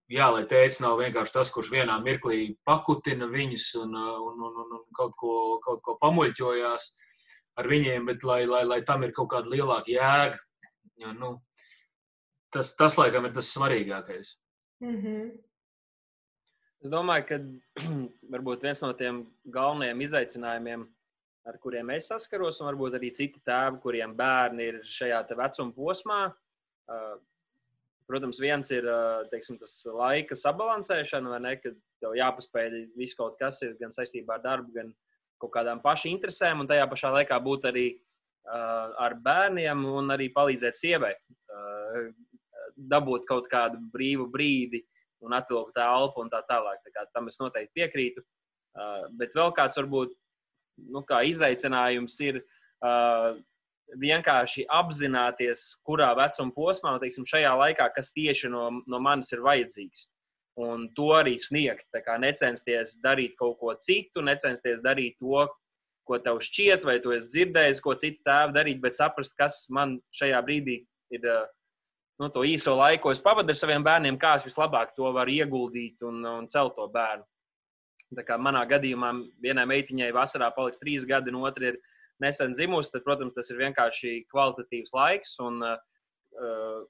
jā, lai tēvs nav vienkārši tas, kurš vienā mirklī pakutina viņus un, un, un, un kaut, ko, kaut ko pamuļķojās ar viņiem, bet lai, lai, lai tam ir kaut kāda lielāka jēga. Ja, nu, tas, tas, laikam, ir tas svarīgākais. Mm -hmm. Es domāju, ka varbūt viens no tiem galvenajiem izaicinājumiem, ar kuriem es saskaros, un varbūt arī citi tēvi, kuriem bērni ir šajā vecuma posmā, Protams, viens ir teiksim, tas laika sabalansēšana, vai ne, kad tev jāpaspēj viss kaut kas, ir gan saistībā ar darbu, gan kaut kādām pašu interesēm, un tajā pašā laikā būt arī ar bērniem un arī palīdzēt sievai dabūt kaut kādu brīvu brīdi un atvilkt elpu un tā tālāk. Tā kā, tam es noteikti piekrītu. Uh, bet vēl kāds varbūt nu, kā izaicinājums ir uh, vienkārši apzināties, kurā vecuma posmā, teiksim, šajā laikā, kas tieši no, no manis ir vajadzīgs. Un to arī sniegt. Necensties darīt kaut ko citu, necensties darīt to, ko tev šķiet, vai tu esi dzirdējis, ko citi tēvi darīt, bet saprast, kas man šajā brīdī ir nu, to īso laiku, ko es pavadu ar saviem bērniem, kā es vislabāk to varu ieguldīt un, un celt to bērnu. Tā kā manā gadījumā vienai meitiņai vasarā paliks trīs gadi, un otra ir nesen dzimusi, tad, protams, tas ir vienkārši kvalitatīvs laiks. Un, uh,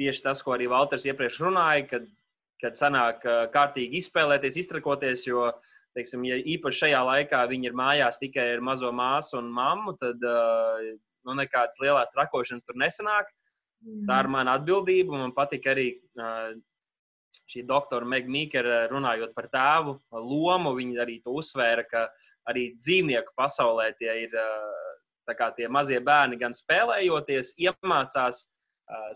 tieši tas, ko arī Valters iepriekš runāja, kad, kad sanāk uh, kārtīgi izspēlēties, iztrakoties, jo, teiksim, ja īpaši šajā laikā viņi ir mājās tikai ar mazo māsu un mammu, tad uh, nu, nekādas lielas trakošanas tur nesanāk. Mm. Tā ir mana atbildība. Man patīk arī uh, šī doktora Meg Mīkera runājot par tēvu lomu. Viņa arī to uzsvēra, ka uh, arī dzīvnieku pasaulē tie ir tie mazie bērni, gan spēlējoties, iemācās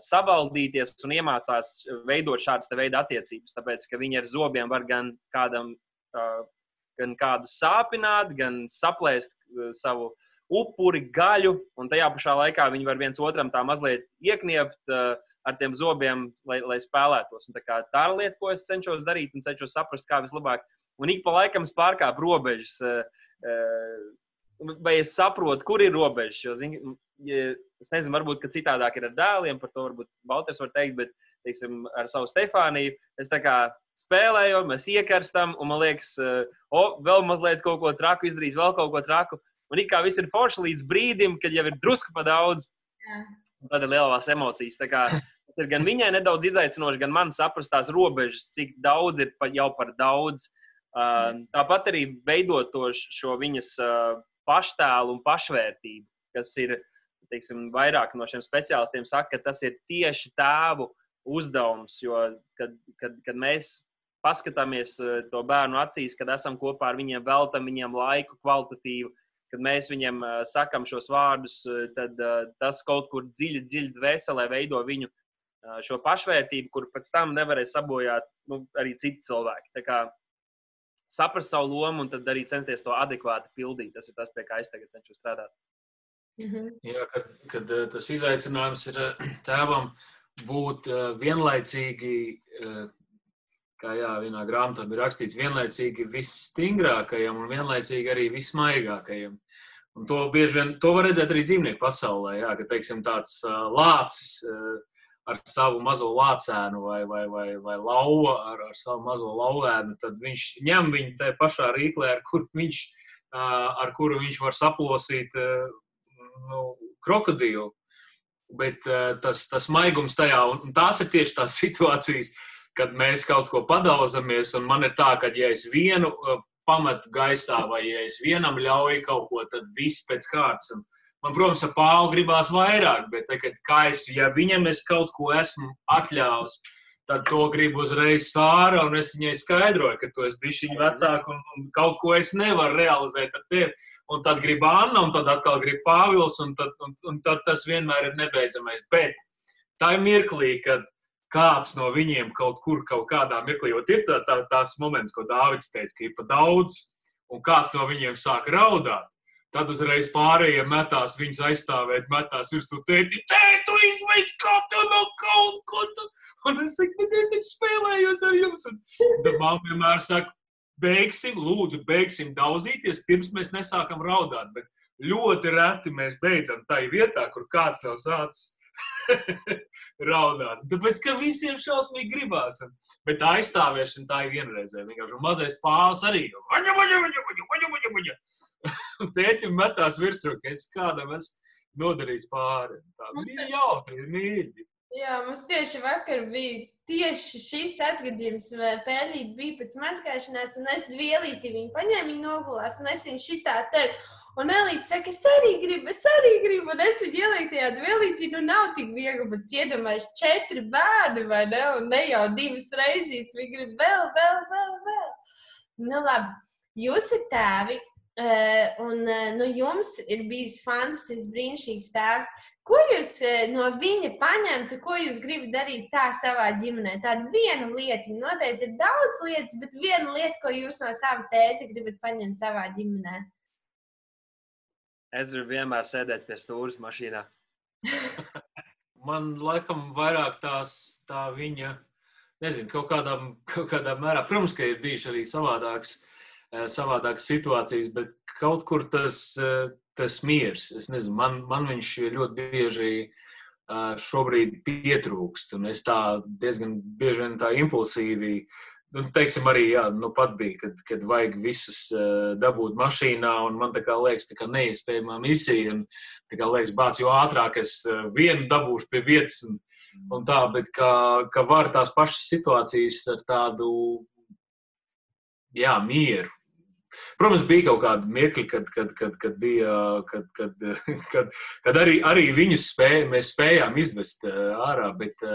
savaldīties un iemācās veidot šādas veida attiecības. Tāpēc, ka viņi ar zobiem var gan kādam, gan kādu sāpināt, gan saplēst savu upuri, gaļu, un tajā pašā laikā viņi var viens otram tā mazliet iekniept ar tiem zobiem, lai, lai spēlētos. Un tā, kā, tā ir lieta, ko es cenšos darīt un cenšos saprast, kā vislabāk. Un ik pa laikam es pārkāpu robežas. Uh, vai es saprotu, kur ir robežas. Jo, zin, es nezinu, varbūt citādāk ir ar dēliem, par to varbūt Balters var teikt, bet teiksim, ar savu Stefāniju es tā kā spēlēju, mēs iekarstam, un man liekas, o, vēl mazliet kaut ko traku izdarīt, vēl kaut ko traku. Un it kā viss ir forši līdz brīdim, kad jau ir drusku pa daudz. Tad ir lielās emocijas. Tas ir gan viņai nedaudz izaicinoši, gan man saprast tās robežas, cik daudz ir jau par daudz. Tāpat arī veidot to, šo viņas paštēlu un pašvērtību, kas ir teiksim, vairāk no šiem speciālistiem saka, ka tas ir tieši tēvu uzdevums. Jo, kad, kad, kad mēs paskatāmies to bērnu acīs, kad esam kopā ar viņiem, veltam viņiem laiku kvalitatīvu, kad mēs viņiem sakam šos vārdus, tad tas kaut kur dziļi, dziļi dvēselē veido viņu šo pašvērtību, kur pēc tam nevarēs sabojāt nu, arī citi cilvēki. Tā kā saprast savu lomu un tad arī censties to adekvāti pildīt. Tas ir tas, pie kā es tagad cenšos strādāt. -hmm. Jā, kad, kad tas izaicinājums ir tēvam būt vienlaicīgi, kā jā, vienā grāmatā ir rakstīts, vienlaicīgi visstingrākajam un vienlaicīgi arī vismaigākajam. Un to bieži vien to var redzēt arī dzīvnieku pasaulē, jā, ka teiksim, tāds lācis ar savu mazo lācēnu vai, vai, vai, vai lauva ar, ar savu mazo laulēnu, tad viņš ņem viņu tajā pašā rīklē, ar kuru viņš, ar kuru viņš var saplosīt nu, krokodīlu. Bet tas, tas maigums tajā, un tās ir tieši tās situācijas, kad mēs kaut ko padauzamies, un man ir tā, ka ja es vienu pametu gaisā, vai ja es vienam ļauju kaut ko, tad viss pēc kārtas. Un, Man, protams, ar Pālu gribās vairāk, bet tagad, es, ja viņam es kaut ko esmu atļāvis, tad to gribu uzreiz sāra, un es viņai skaidroju, ka tu esi bijis viņa vecāka, un, un kaut ko es nevaru realizēt ar tevi. Un tad grib Anna, un tad atkal grib Pāvils, un tad, un, un tad tas vienmēr ir nebeidzamais. Bet tā ir mirklī, kad kāds no viņiem kaut kur, kaut kādā mirklī, jo ir tā, tā, tās moments, ko Dāvids teica, ka ir pa daudz, un kāds no viņiem sāk raudāt. Tad uzreiz pārējie metās viņus aizstāvēt, metās virsū tēti. Tēti, tu izveic kaut ko no kaut ko. Tu. Un es saku, bet es taču spēlējos ar jums. Un tad mamma vienmēr saka, beigsim, lūdzu, beigsim daudzīties, pirms mēs nesākam raudāt. Bet ļoti reti mēs beidzam tai vietā, kur kāds jau sācis raudāt. Tāpēc, ka visiem šausmīgi gribās. Bet tā aizstāvēšana tā ir vienreizēja. Vienkārši mazais pāvs arī. Vaņa, vaņa, vaņa, vaņa, vaņa, vaņa, vaņa. Tēķim metās virsū, ka es kādam esmu nodarījis pāri. Tā ir- jautri, mīļi. Jā, mums tieši vakar bija tieši šis atgadījums. Pērlīt bija pēc mazgāšanās, un es dvielīti viņu paņēmu, viņa nogulās, un es viņu šitā te. Un Elīte saka, es arī gribu, es arī gribu, un es viņu ielieku tajā dvielītī. Nu, nav tik viegli, bet iedomājieties, četri bērni, vai ne? Un ne jau divas reizes, viņi grib vēl, vēl, vēl, vēl. Nu, labi, jūs esat tēvi, eh, un eh, nu, jums ir bijis fantastisks, brīnišķīgs tēvs. Ko jūs eh, no viņa paņemtu, ko jūs gribat darīt tā savā ģimenē? Tāda viena lieta, noteikti ir daudz lietas, bet viena lieta, ko jūs no sava tēta gribat paņemt savā ģimenē. Es gribu vienmēr sēdēt pie stūres mašīnā. Man laikam vairāk tās tā viņa, nezinu, kaut kādā, kaut kādā mērā, protams, ka ir bijuši arī savādāks, eh, savādākas situācijas, bet kaut kur tas, eh, tas miers, es nezinu, man, man viņš ļoti bieži eh, šobrīd pietrūkst, un es tā diezgan bieži vien tā impulsīvi, nu, teiksim, arī, jā, nu pat bija, kad, kad vajag visus eh, dabūt mašīnā, un man tā kā liekas, tā kā neiespējamā misija, un tā kā liekas, bāc, jo ātrāk es eh, vienu dabūšu pie vietas, un, un tā, bet ka, ka var tās pašas situācijas ar tādu, jā, mieru. Protams, bija kaut kādi mirkļi, kad, kad, kad, kad, bija, kad, kad, kad, kad arī, arī viņus spēj, mēs spējām izvest eh, ārā, bet,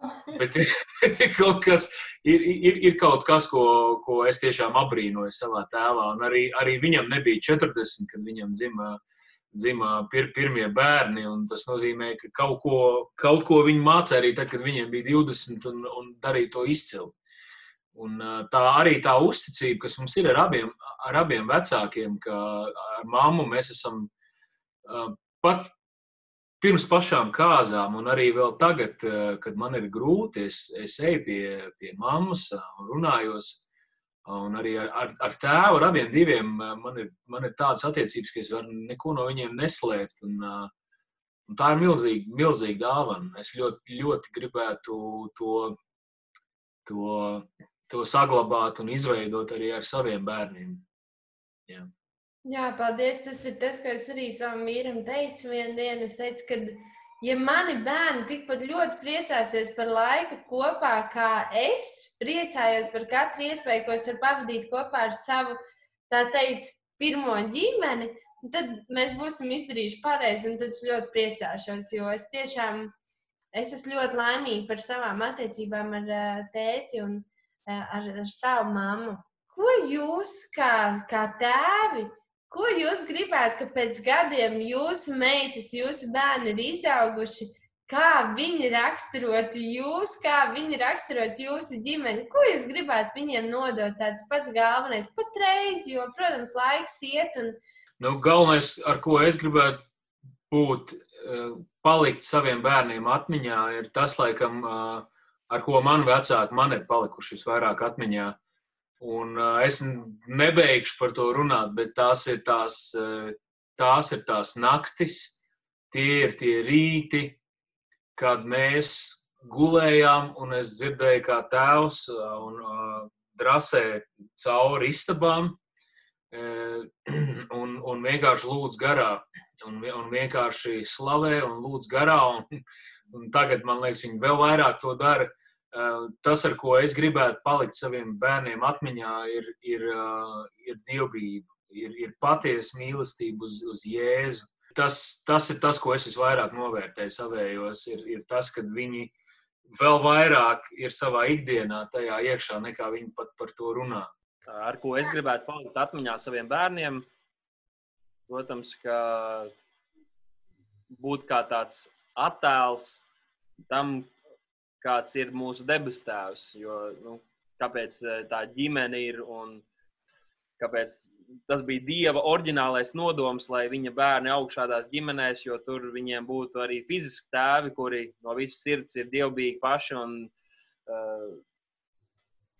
bet, bet ir kaut kas, ir, ir, ir kaut kas, ko, ko es tiešām abrīnoju savā tēvā. Un arī, arī viņam nebija 40, kad viņam dzima, dzima pir, pirmie bērni. Tas nozīmē, ka kaut ko, kaut ko viņi mācīja arī tad, kad viņiem bija 20 un, un darīja to izcili. Un tā arī tā uzticība, kas mums ir ar abiem, ar abiem vecākiem, ka ar mammu mēs esam pat pirms pašām kāzām, un arī vēl tagad, ā, kad man ir grūti, es, es eju pie, pie mammas ā, un runājos. Un arī ar, ar, ar tēvu, ar abiem diviem, ā, man ir, man ir tādas attiecības, ka es varu neko no viņiem neslēpt. Un, un tā ir milzīga, milzīga dāvana. Es ļoti, ļoti gribētu to, to, to saglabāt un izveidot arī ar saviem bērniem. Jā. Jā, paldies. Tas ir tas, ko es arī savam vīram teicu vienā dienā. Es teicu, ka, ja mani bērni tikpat ļoti priecāsies par laiku kopā, kā es priecājos par katru iespēju, ko es varu pavadīt kopā ar savu, tā teikt, pirmo ģimeni, tad mēs būsim izdarījuši pareizi, un tad es ļoti priecāšos, jo es tiešām es esmu ļoti laimīga par savām attiecībām ar uh, tēti un uh, ar, ar savu mammu. Ko jūs, kā, kā tēvi, Ko jūs gribētu, ka pēc gadiem jūsu meitas, jūsu bērni ir izauguši? Kā viņi raksturot jūs, kā viņi raksturot jūsu ģimeni? Ko jūs gribētu viņiem nodot? Tāds pats galvenais patreiz, jo, protams, laiks iet. Un... Nu, galvenais, ar ko es gribētu būt, palikt saviem bērniem atmiņā, ir tas, laikam, ar ko man vecāki man ir palikuši visvairāk atmiņā. Un uh, es nebeigšu par to runāt, bet tās ir tās, uh, tās ir tās naktis, tie ir tie rīti, kad mēs gulējām, un es dzirdēju, kā tēvs uh, un, drasē cauri istabām un, un vienkārši lūdz garā. Un, un vienkārši slavē un lūdz garā. Un, un tagad, man liekas, viņi vēl vairāk to dara. Uh, tas, ar ko es gribētu palikt saviem bērniem atmiņā, ir, ir, uh, ir dievbijība, ir, ir patiesa mīlestība uz, uz Jēzu. Tas, tas ir tas, ko es visvairāk novērtēju savējos, ir, ir tas, ka viņi vēl vairāk ir savā ikdienā tajā iekšā, nekā viņi pat par to runā. Ar ko es gribētu palikt atmiņā saviem bērniem, protams, ka būt kā tāds attēls tam, kāds ir mūsu debes tēvs. Jo, nu, kāpēc tā ģimene ir un kāpēc tas bija Dieva oriģinālais nodoms, lai viņa bērni aug šādās ģimenēs, jo tur viņiem būtu arī fiziski tēvi, kuri no visas sirds ir dievbijīgi paši un uh,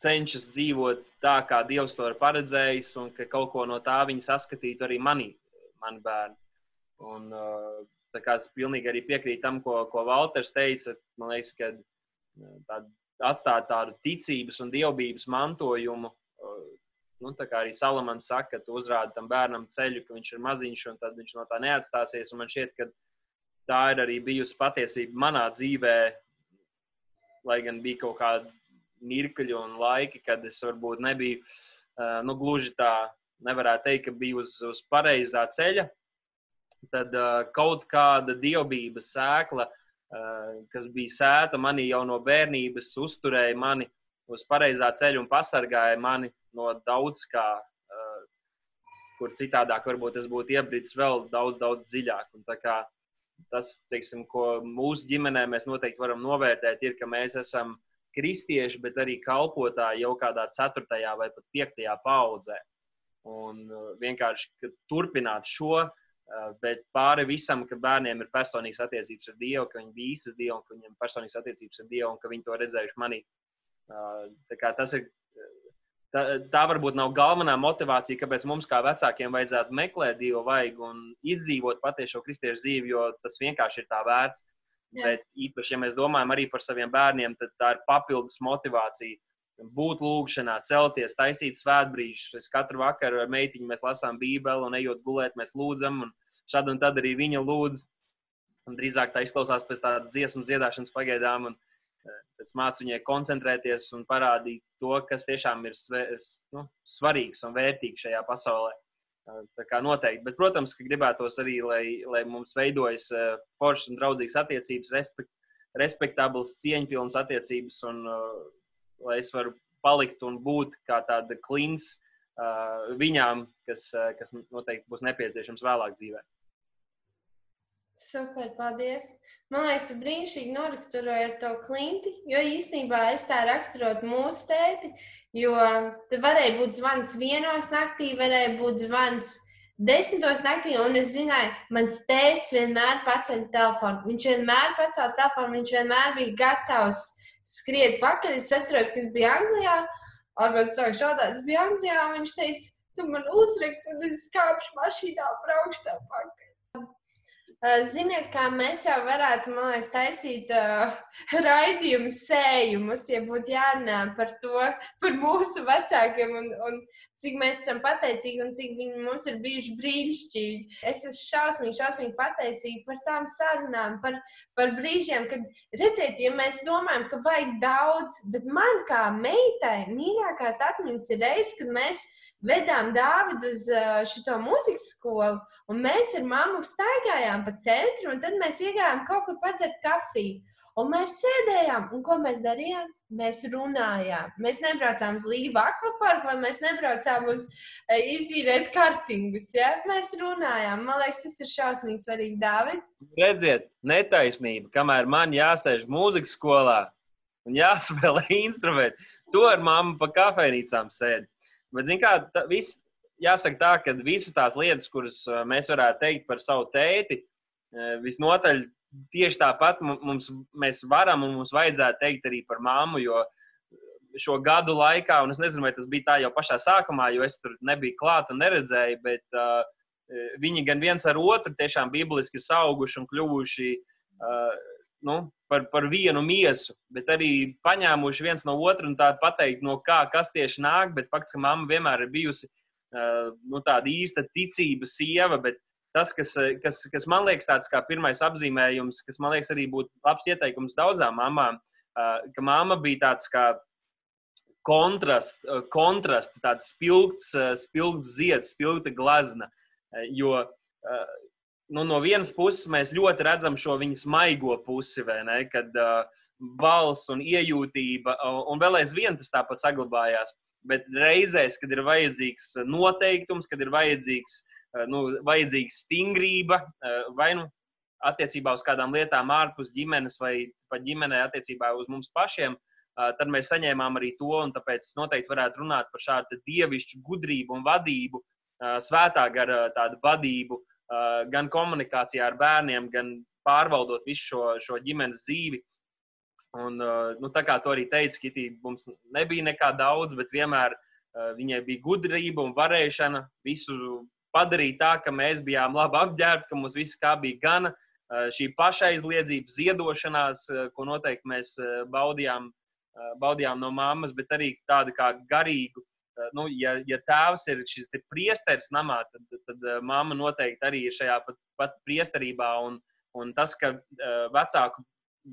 cenšas dzīvot tā, kā Dievs to ir paredzējis, un ka kaut ko no tā viņi saskatītu arī manī, mani bērni. Un, uh, es pilnīgi arī piekrītu tam, ko, ko Valters teica. Man liekas, ka tād, atstāt tādu ticības un dievbijības mantojumu. Nu, tā kā arī Salamans saka, ka tu uzrādi tam bērnam ceļu, ka viņš ir maziņš un tad viņš no tā neatstāsies. Un man šķiet, ka tā ir arī bijusi patiesība manā dzīvē, lai gan bija kaut kādi mirkļi un laiki, kad es varbūt nebiju nu, gluži tā, nevarētu teikt, ka biju uz, uz pareizā ceļa. Tad kaut kāda dievbijības sēkla, kas bija sēta manī jau no bērnības, uzturēja mani uz pareizā ceļa un pasargāja mani no daudz kā, kur citādāk varbūt es būtu iebricis vēl daudz, daudz dziļāk. Kā tas, teiksim, ko mūsu ģimenē mēs noteikti varam novērtēt, ir, ka mēs esam kristieši, bet arī kalpotāji jau kādā ceturtajā vai pat piektajā paudzē. Un uh, vienkārši turpināt šo, uh, bet pāri visam, ka bērniem ir personīgas attiecības ar Dievu, ka viņi bija īstas Dievu, ka viņiem ir personīgas attiecības ar Dievu un ka viņi to redzējuši manī. Uh, tas ir tā, tā varbūt nav galvenā motivācija, kāpēc mums, kā vecākiem, vajadzētu meklēt Dievu vaigu un izdzīvot patiešo kristiešu dzīvi, jo tas vienkārši ir tā vērts. Jā. Bet īpaši, ja mēs domājam arī par saviem bērniem, tad tā ir papildus motivācija. Būt lūgšanā, celties, taisīt svētbrīžus. Es katru vakaru ar meitiņu mēs lasām Bībeli un ejot gulēt, mēs lūdzam. Un šad un tad arī viņa lūdz. Un drīzāk tā izklausās pēc tādas dziesmu dziedāšanas pagaidām. Un, Es mācu viņai koncentrēties un parādīt to, kas tiešām ir nu, svarīgs un vērtīgs šajā pasaulē. Tā kā noteikti. Bet, protams, ka gribētos arī, lai, lai mums veidojas foršas un draudzīgas attiecības, respekt, respektablas, cieņpilnas attiecības, un uh, lai es varu palikt un būt kā tāda klints uh, viņām, kas, uh, kas noteikti būs nepieciešams vēlāk dzīvēm. Super, paldies! Man liekas, tu brīnišķīgi noraksturoji ar to klinti, jo īstenībā es tā raksturotu mūsu tēti, jo te varēja būt zvans vienos naktī, varēja būt zvans desmitos naktī, un es zināju, mans tēvs vienmēr paceļ telefonu. Viņš vienmēr pacēla telefonu, viņš vienmēr bija gatavs skriet pakaļ. Es atceros, ka es biju Anglijā, ar vecāku sāku šādā, es biju Anglijā, un viņš teica, tu man uzraksti, un es kāpšu mašīnā, braukšu tā pakaļ. Ziniet, kā mēs jau varētu, man liekas, taisīt uh, raidījumu sējumus, ja būtu jārunā par to, par mūsu vecākiem un, un cik mēs esam pateicīgi un cik viņi mums ir bijuši brīnišķīgi. Es esmu šausmīgi, šausmīgi pateicīga par tām sarunām, par, par brīžiem, kad, redziet, ja mēs domājam, ka vajag daudz, bet man kā meitai mīļākās atmiņas ir reizes, kad mēs vedām Dāvidu uz šo mūzikas skolu, un mēs ar mammu staigājām pa centru, un tad mēs iegājām kaut kur padzert kafiju. Un mēs sēdējām, un ko mēs darījām? Mēs runājām. Mēs nebraucām uz Līvu akvaparku, vai mēs nebraucām uz izīrēt kartingus. Ja? Mēs runājām. Man liekas, tas ir šausmīgi svarīgi, Dāvid. Redziet, netaisnība, kamēr man jāsēž mūzikas skolā un jāspēlē instrumenti, to ar mammu pa kafejnīcām sēdi. Bet, zin kā, tā, viss, jāsaka tā, ka visas tās lietas, kuras mēs varētu teikt par savu tēti, visnotaļ tieši tāpat mums, mēs varam un mums vajadzētu teikt arī par māmu, jo šo gadu laikā, un es nezinu, vai tas bija tā jau pašā sākumā, jo es tur nebiju klāta un neredzēju, bet uh, viņi gan viens ar otru tiešām bibliski ir auguši un kļuvuši uh, nu, par, par vienu miesu, bet arī paņēmuši viens no otra un tādu pateikt, no kā kas tieši nāk. Bet fakts, ka mamma vienmēr ir bijusi uh, nu, tāda īsta ticības sieva, tas, kas, kas, kas man liekas tāds kā pirmais apzīmējums, kas man liekas arī būtu labs ieteikums daudzām mamām, uh, ka mamma bija tāds kā kontrasts, kontrast, tāds spilgts, spilgts zieds, spilgta glazna. Jo nu, no vienas puses mēs ļoti redzam šo viņas maigo pusi, ne, kad uh, balss un iejūtība, uh, un vēl aizvien tas tāpat saglabājās. Bet reizēs, kad ir vajadzīgs noteiktums, kad ir vajadzīgs, uh, nu, vajadzīga stingrība uh, vai nu attiecībā uz kādām lietām ārpus ģimenes vai pat ģimenē attiecībā uz mums pašiem, uh, tad mēs saņēmām arī to, un tāpēc noteikti varētu runāt par šādu dievišķu gudrību un vadību, uh, svētā gara tādu vadību, gan komunikācijā ar bērniem, gan pārvaldot visu šo, šo ģimenes dzīvi. Un, uh, nu, tā kā to arī teica Kitī, mums nebija nekā daudz, bet vienmēr uh, viņai bija gudrība un varēšana visu padarīt tā, ka mēs bijām labi apģērbti, ka mums viss kā bija gana. šī pašaizliedzība, ziedošanās, ko noteikti mēs baudījām, baudījām no mammas, bet arī tāda kā garīgu. Nu, ja, ja tēvs ir šis priesteris namā, tad, tad mamma noteikti arī ir šajā pat, pat priesterībā. Un, un tas, ka vecāku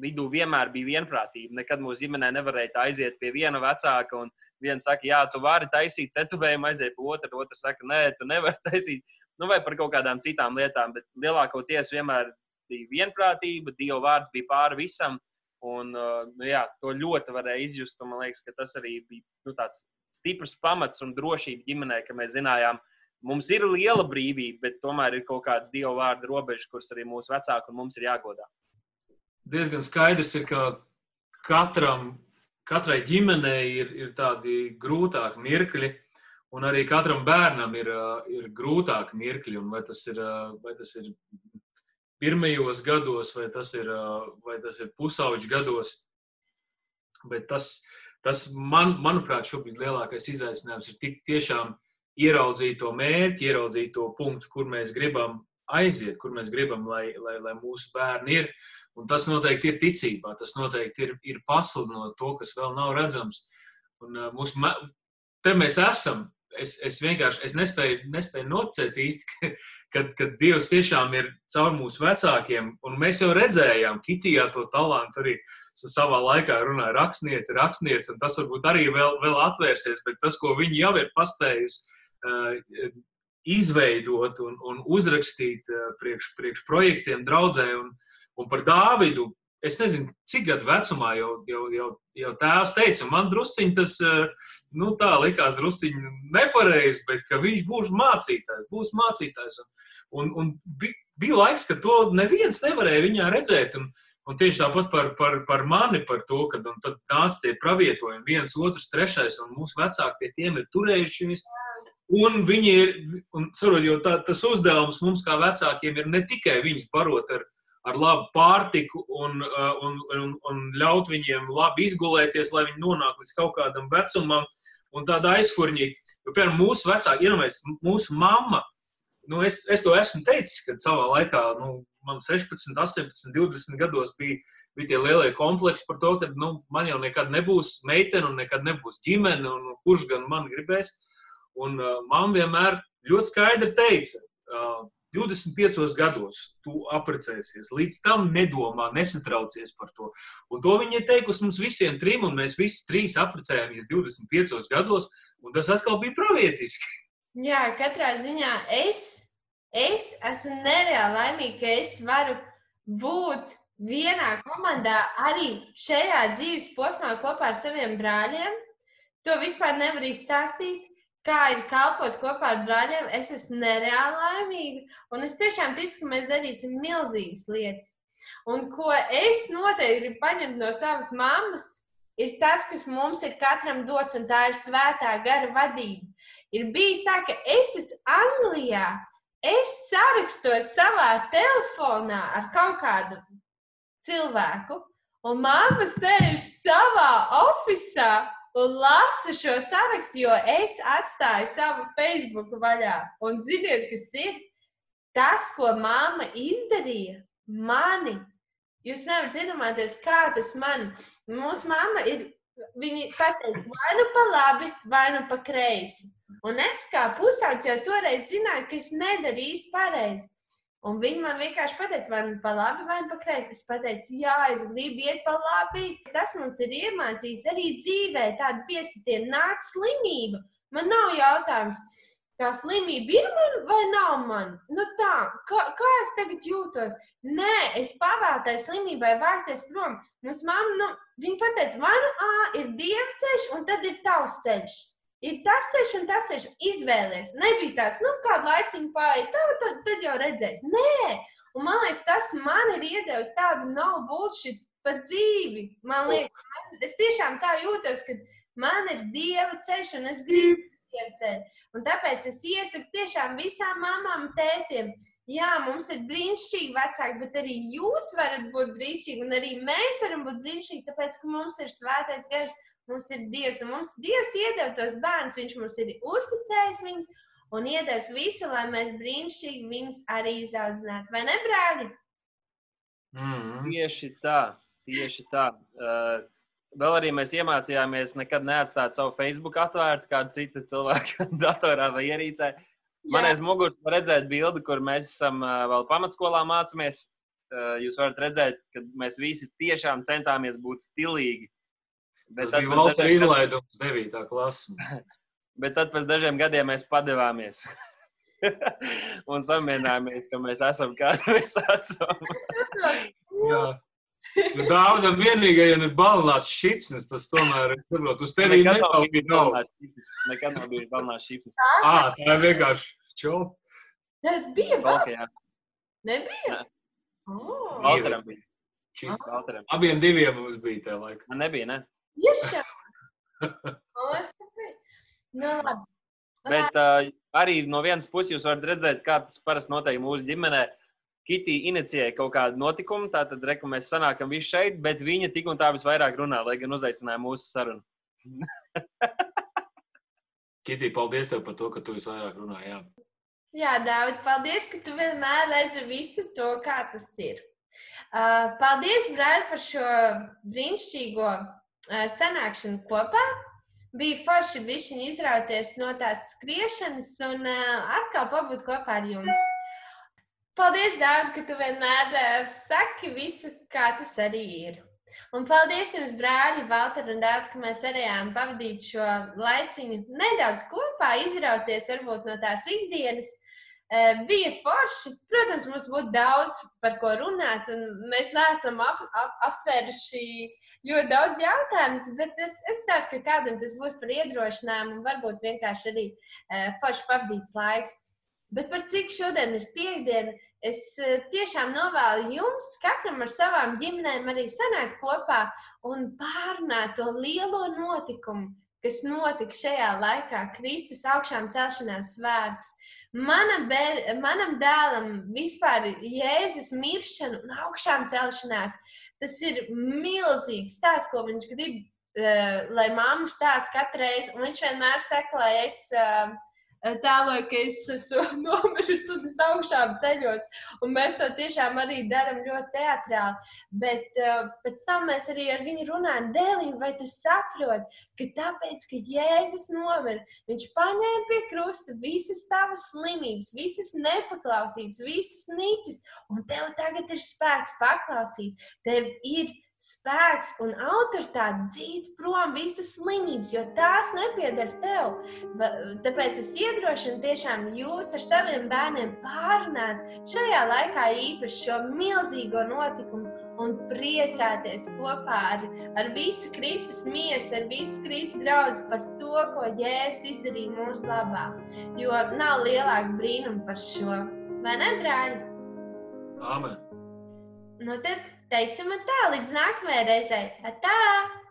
vidū vienmēr bija vienprātība. Nekad mūsu ģimenē nevarēja aiziet pie viena vecāka un viens saka, jā, tu vari taisīt tetovējumu, aiziet pie otra, otrs saka, nē, tu nevari taisīt. Nu, vai par kaut kādām citām lietām, bet lielākoties vienmēr bija vienprātība, Dieva vārds bija pāri visam. Un, nu, jā, to ļoti varēja izjust. Man liekas, ka tas arī bija nu, tāds stiprs pamats un drošība ģimenē, ka mēs zinājām, mums ir liela brīvība, bet tomēr ir kaut kādas Dieva vārda robežas, kuras arī mūsu vecāki un mums ir jāgodā. Diezgan skaidrs ir, ka katram, katrai ģimenei ir, ir tādi grūtāki mirkļi, un arī katram bērnam ir, uh, ir grūtāki mirkļi. Vai tas ir, uh, vai tas ir pirmajos gados, vai tas ir, vai tas ir pusauģu gados. Bet tas, tas man, manuprāt, šobrīd lielākais izaicinājums ir tik tiešām ieraudzīt to mērķi, ieraudzīt to punktu, kur mēs gribam aiziet, kur mēs gribam, lai, lai, lai mūsu bērni ir. Un tas noteikti ir ticībā, tas noteikti ir, ir pasludinot to, kas vēl nav redzams. Un, uh, mūsu, te mēs esam, es, es vienkārši es nespēju, nespēju nocēt īsti, kad Dievs tiešām ir caur mūsu vecākiem, un mēs jau redzējām, Kitijā to talantu arī savā laikā runāja rakstniece, rakstniece, un tas varbūt arī vēl, vēl atvērsies, bet tas, ko viņi jau ir paspējusi uh, izveidot un, un uzrakstīt uh, priekš, priekš projektiem draudzē, un, un par Dāvidu es nezinu, cik gadu vecumā jau, jau, jau, jau tēvs teica, man drusciņi tas, eh, nu tā likās drusciņi nepareizi, bet ka viņš būs mācītājs, būs mācītājs. Un, un, un bija laiks, ka to neviens nevarēja viņā redzēt. Un, un tieši tāpat par, par, par mani, par to, kad tad nāca tie pravietojumi, viens, otrs, trešais, un mūsu vecāki pie tiem ir turējušies. Un viņi ir, un, sarot, jo tā, tas uzdevums mums kā vecākiem ir ne tikai viņus barot ar, ar labu pārtiku un, uh, un, un, un ļaut viņiem labi izgulēties, lai viņi nonāk līdz kaut kādam vecumam un tāda aizfurņīga. Jo, piemēram, mūsu vecāki, iedomājies, mūsu mamma, nu, es, es to esmu teicis, kad savā laikā, nu, man 16, 18, 20 gados bija, bija tie lielie kompleksi par to, ka nu, man jau nekad nebūs meitene un nekad nebūs ģimene, un kurš gan man gribēs. Un uh, mamma vienmēr ļoti skaidri teica, uh, 25 gados tu apprecēsies. Līdz tam nedomā, nesatraucies par to. Un to viņa ir teikusi mums visiem trim, un mēs visi trīs apprecējāmies 25 gados, un tas atkal bija pravietiski. Jā, katrā ziņā es, es esmu nereāli laimīga, ka es varu būt vienā komandā arī šajā dzīves posmā kopā ar saviem brāļiem. To vispār nevar izstāstīt kā ir kalpot kopā ar brāļiem, es esmu nereāli laimīga. Un es tiešām ticu, ka mēs darīsim milzīgas lietas. Un ko es noteikti gribu paņemt no savas mammas, ir tas, kas mums ir katram dots, un tā ir svētā gara vadība. Ir bijis tā, ka es esmu Anglijā, es sarakstos savā telefonā ar kaut kādu cilvēku, un mamma sēž savā oficiālā lasu šo sarakstu, jo es atstāju savu Facebook vaļā. Un ziniet, kas ir tas, ko mamma izdarīja? Mani. Jūs nevarat iedomāties, kā tas man. Mūsu mamma ir. Viņi pateica, vai nu pa labi, vai nu pa kreisi. Un es kā pusaudzis jau toreiz zināju, ka es nedaru īsti pareizi. Un viņi man vienkārši pateica, vai nu pa labi, vai nu pa kreisi. Es pateicu, jā, es gribu iet pa labi. Tas mums ir iemācījis arī dzīvē, tāda piesitiena nāk slimība. Man nav jautājums, tā slimība ir man vai nav man? Nu tā, kā, kā es tagad jūtos? Nē, es pavēlēju slimībai vērties prom. Mums mamma, nu, viņa pateica, vai nu ā, ir dievs ceļš, un tad ir tavs ceļš ir tas ceļš un tas ceļš. Izvēlēties. Nebija tāds, nu, kādu laiciņu pāri, tad, tad, tad jau redzēs. Nē, un man liekas, tas man ir iedevis tādu nav bullshit par dzīvi. Man liekas, man, es tiešām tā jūtos, ka man ir dieva ceļš un es gribu ceļu. Un tāpēc es iesaku tiešām visām mamām, tētiem. Jā, mums ir brīnišķīgi vecāki, bet arī jūs varat būt brīnišķīgi, un arī mēs varam būt brīnišķīgi, tāpēc, ka mums ir svētais gars. Mums ir Dievs, un mums Dievs iedeva tos bērnus, Viņš mums ir uzticējis viņus un iedevis visu, lai mēs brīnišķīgi viņus arī izaudzinātu. Vai ne, brāļi? Mm. Tieši tā, tieši tā. Uh, vēl arī mēs iemācījāmies nekad neatstāt savu Facebook atvērtu kādu citu cilvēku datorā vai ierīcē. Man aiz muguras var redzēt bildi, kur mēs esam uh, vēl pamatskolā mācāmies. Uh, jūs varat redzēt, ka mēs visi tiešām centāmies būt stilīgi. Tas tad bija Valtera dažiem izlaidums 9. klasē. Bet tad pēc dažiem gadiem mēs padevāmies. un samierinājāmies, ka mēs esam kādi mēs esam. Jā. Nu, Dāvidam vienīgajam ir balnāts šipsnes, tas tomēr ir saprot, uz tevi Nekad nav bijis balnāts šipsnis. Nekad nav bijis balnāts šipsnis. Ā, tā ir vienkārši čau. Tas bija. Balkajā. Nebija. Nē. Oh, Valteram bija. Šis. Valteram. Abiem diviem mums bija tajā laikā. Man nebija, ne? Tiešām. Nu, labi. Bet uh, arī no vienas puses jūs varat redzēt, kā tas parasti notiek mūsu ģimenē. Kitī inicijēja kaut kādu notikumu, tātad reku mēs sanākam visi šeit, bet viņa tik un tā visvairāk runā, lai gan uzaicināja mūsu sarunu. Kitī, paldies tev par to, ka tu visvairāk runāji. Jā. Jā, Dārvid, paldies, ka tu vienmēr redzi visu to, kā tas ir. Uh, paldies, Brāļ, par šo brīnišķīgo sanākšanu kopā. Bija forši bišķiņi izrauties no tās skriešanas un atkal pabūt kopā ar jums. Paldies, Dārvid, ka tu vienmēr saki visu, kā tas arī ir. Un paldies jums, brāļi, Valter un Dārvid, ka mēs varējām pavadīt šo laiciņu nedaudz kopā, izrauties varbūt no tās ikdienas. Bija forši. Protams, mums būtu daudz par ko runāt, un mēs neesam ap, ap, aptvēruši ļoti daudz jautājumus, bet es, es ceru, ka kādam tas būs par iedrošinājumu un varbūt vienkārši arī forši pavadīts laiks. Bet par cik šodien ir piekdiena, es tiešām novēlu jums, katram ar savām ģimenēm, arī sanākt kopā un pārnāt to lielo notikumu, kas notika šajā laikā, Kristus augšām celšanās svētkus. Mana bēr, manam dēlam vispār Jēzus miršana un augšām celšanās, tas ir milzīgs stāsts, ko viņš grib, uh, lai mamma stāsta katru reizi. Un viņš vienmēr saka, lai es uh, tēloju, ka es esmu nomiris un es augšām ceļos. Un mēs to tiešām arī darām ļoti teatrāli. Bet uh, pēc tam mēs arī ar viņu runājam, Dēlī, vai tu saproti, ka tāpēc, ka Jēzus nomira, viņš paņēma pie krusta visas tavas slimības, visas nepaklausības, visas niķus, un tev tagad ir spēks paklausīt. Tev ir spēks un autoritāte dzīt prom visas slimības, jo tās nepieder tev. Tāpēc es iedrošinu tiešām jūs ar saviem bērniem pārunāt šajā laikā īpaši šo milzīgo notikumu un priecāties kopā ar, ar visu Kristus miesu, ar visu Kristus draugu par to, ko Jēzus izdarīja mūsu labā. Jo nav lielāka brīnuma par šo. Vai ne, brāļi? Āmen. Nu tad teiksim tā, līdz nākamajai reizei. Tā!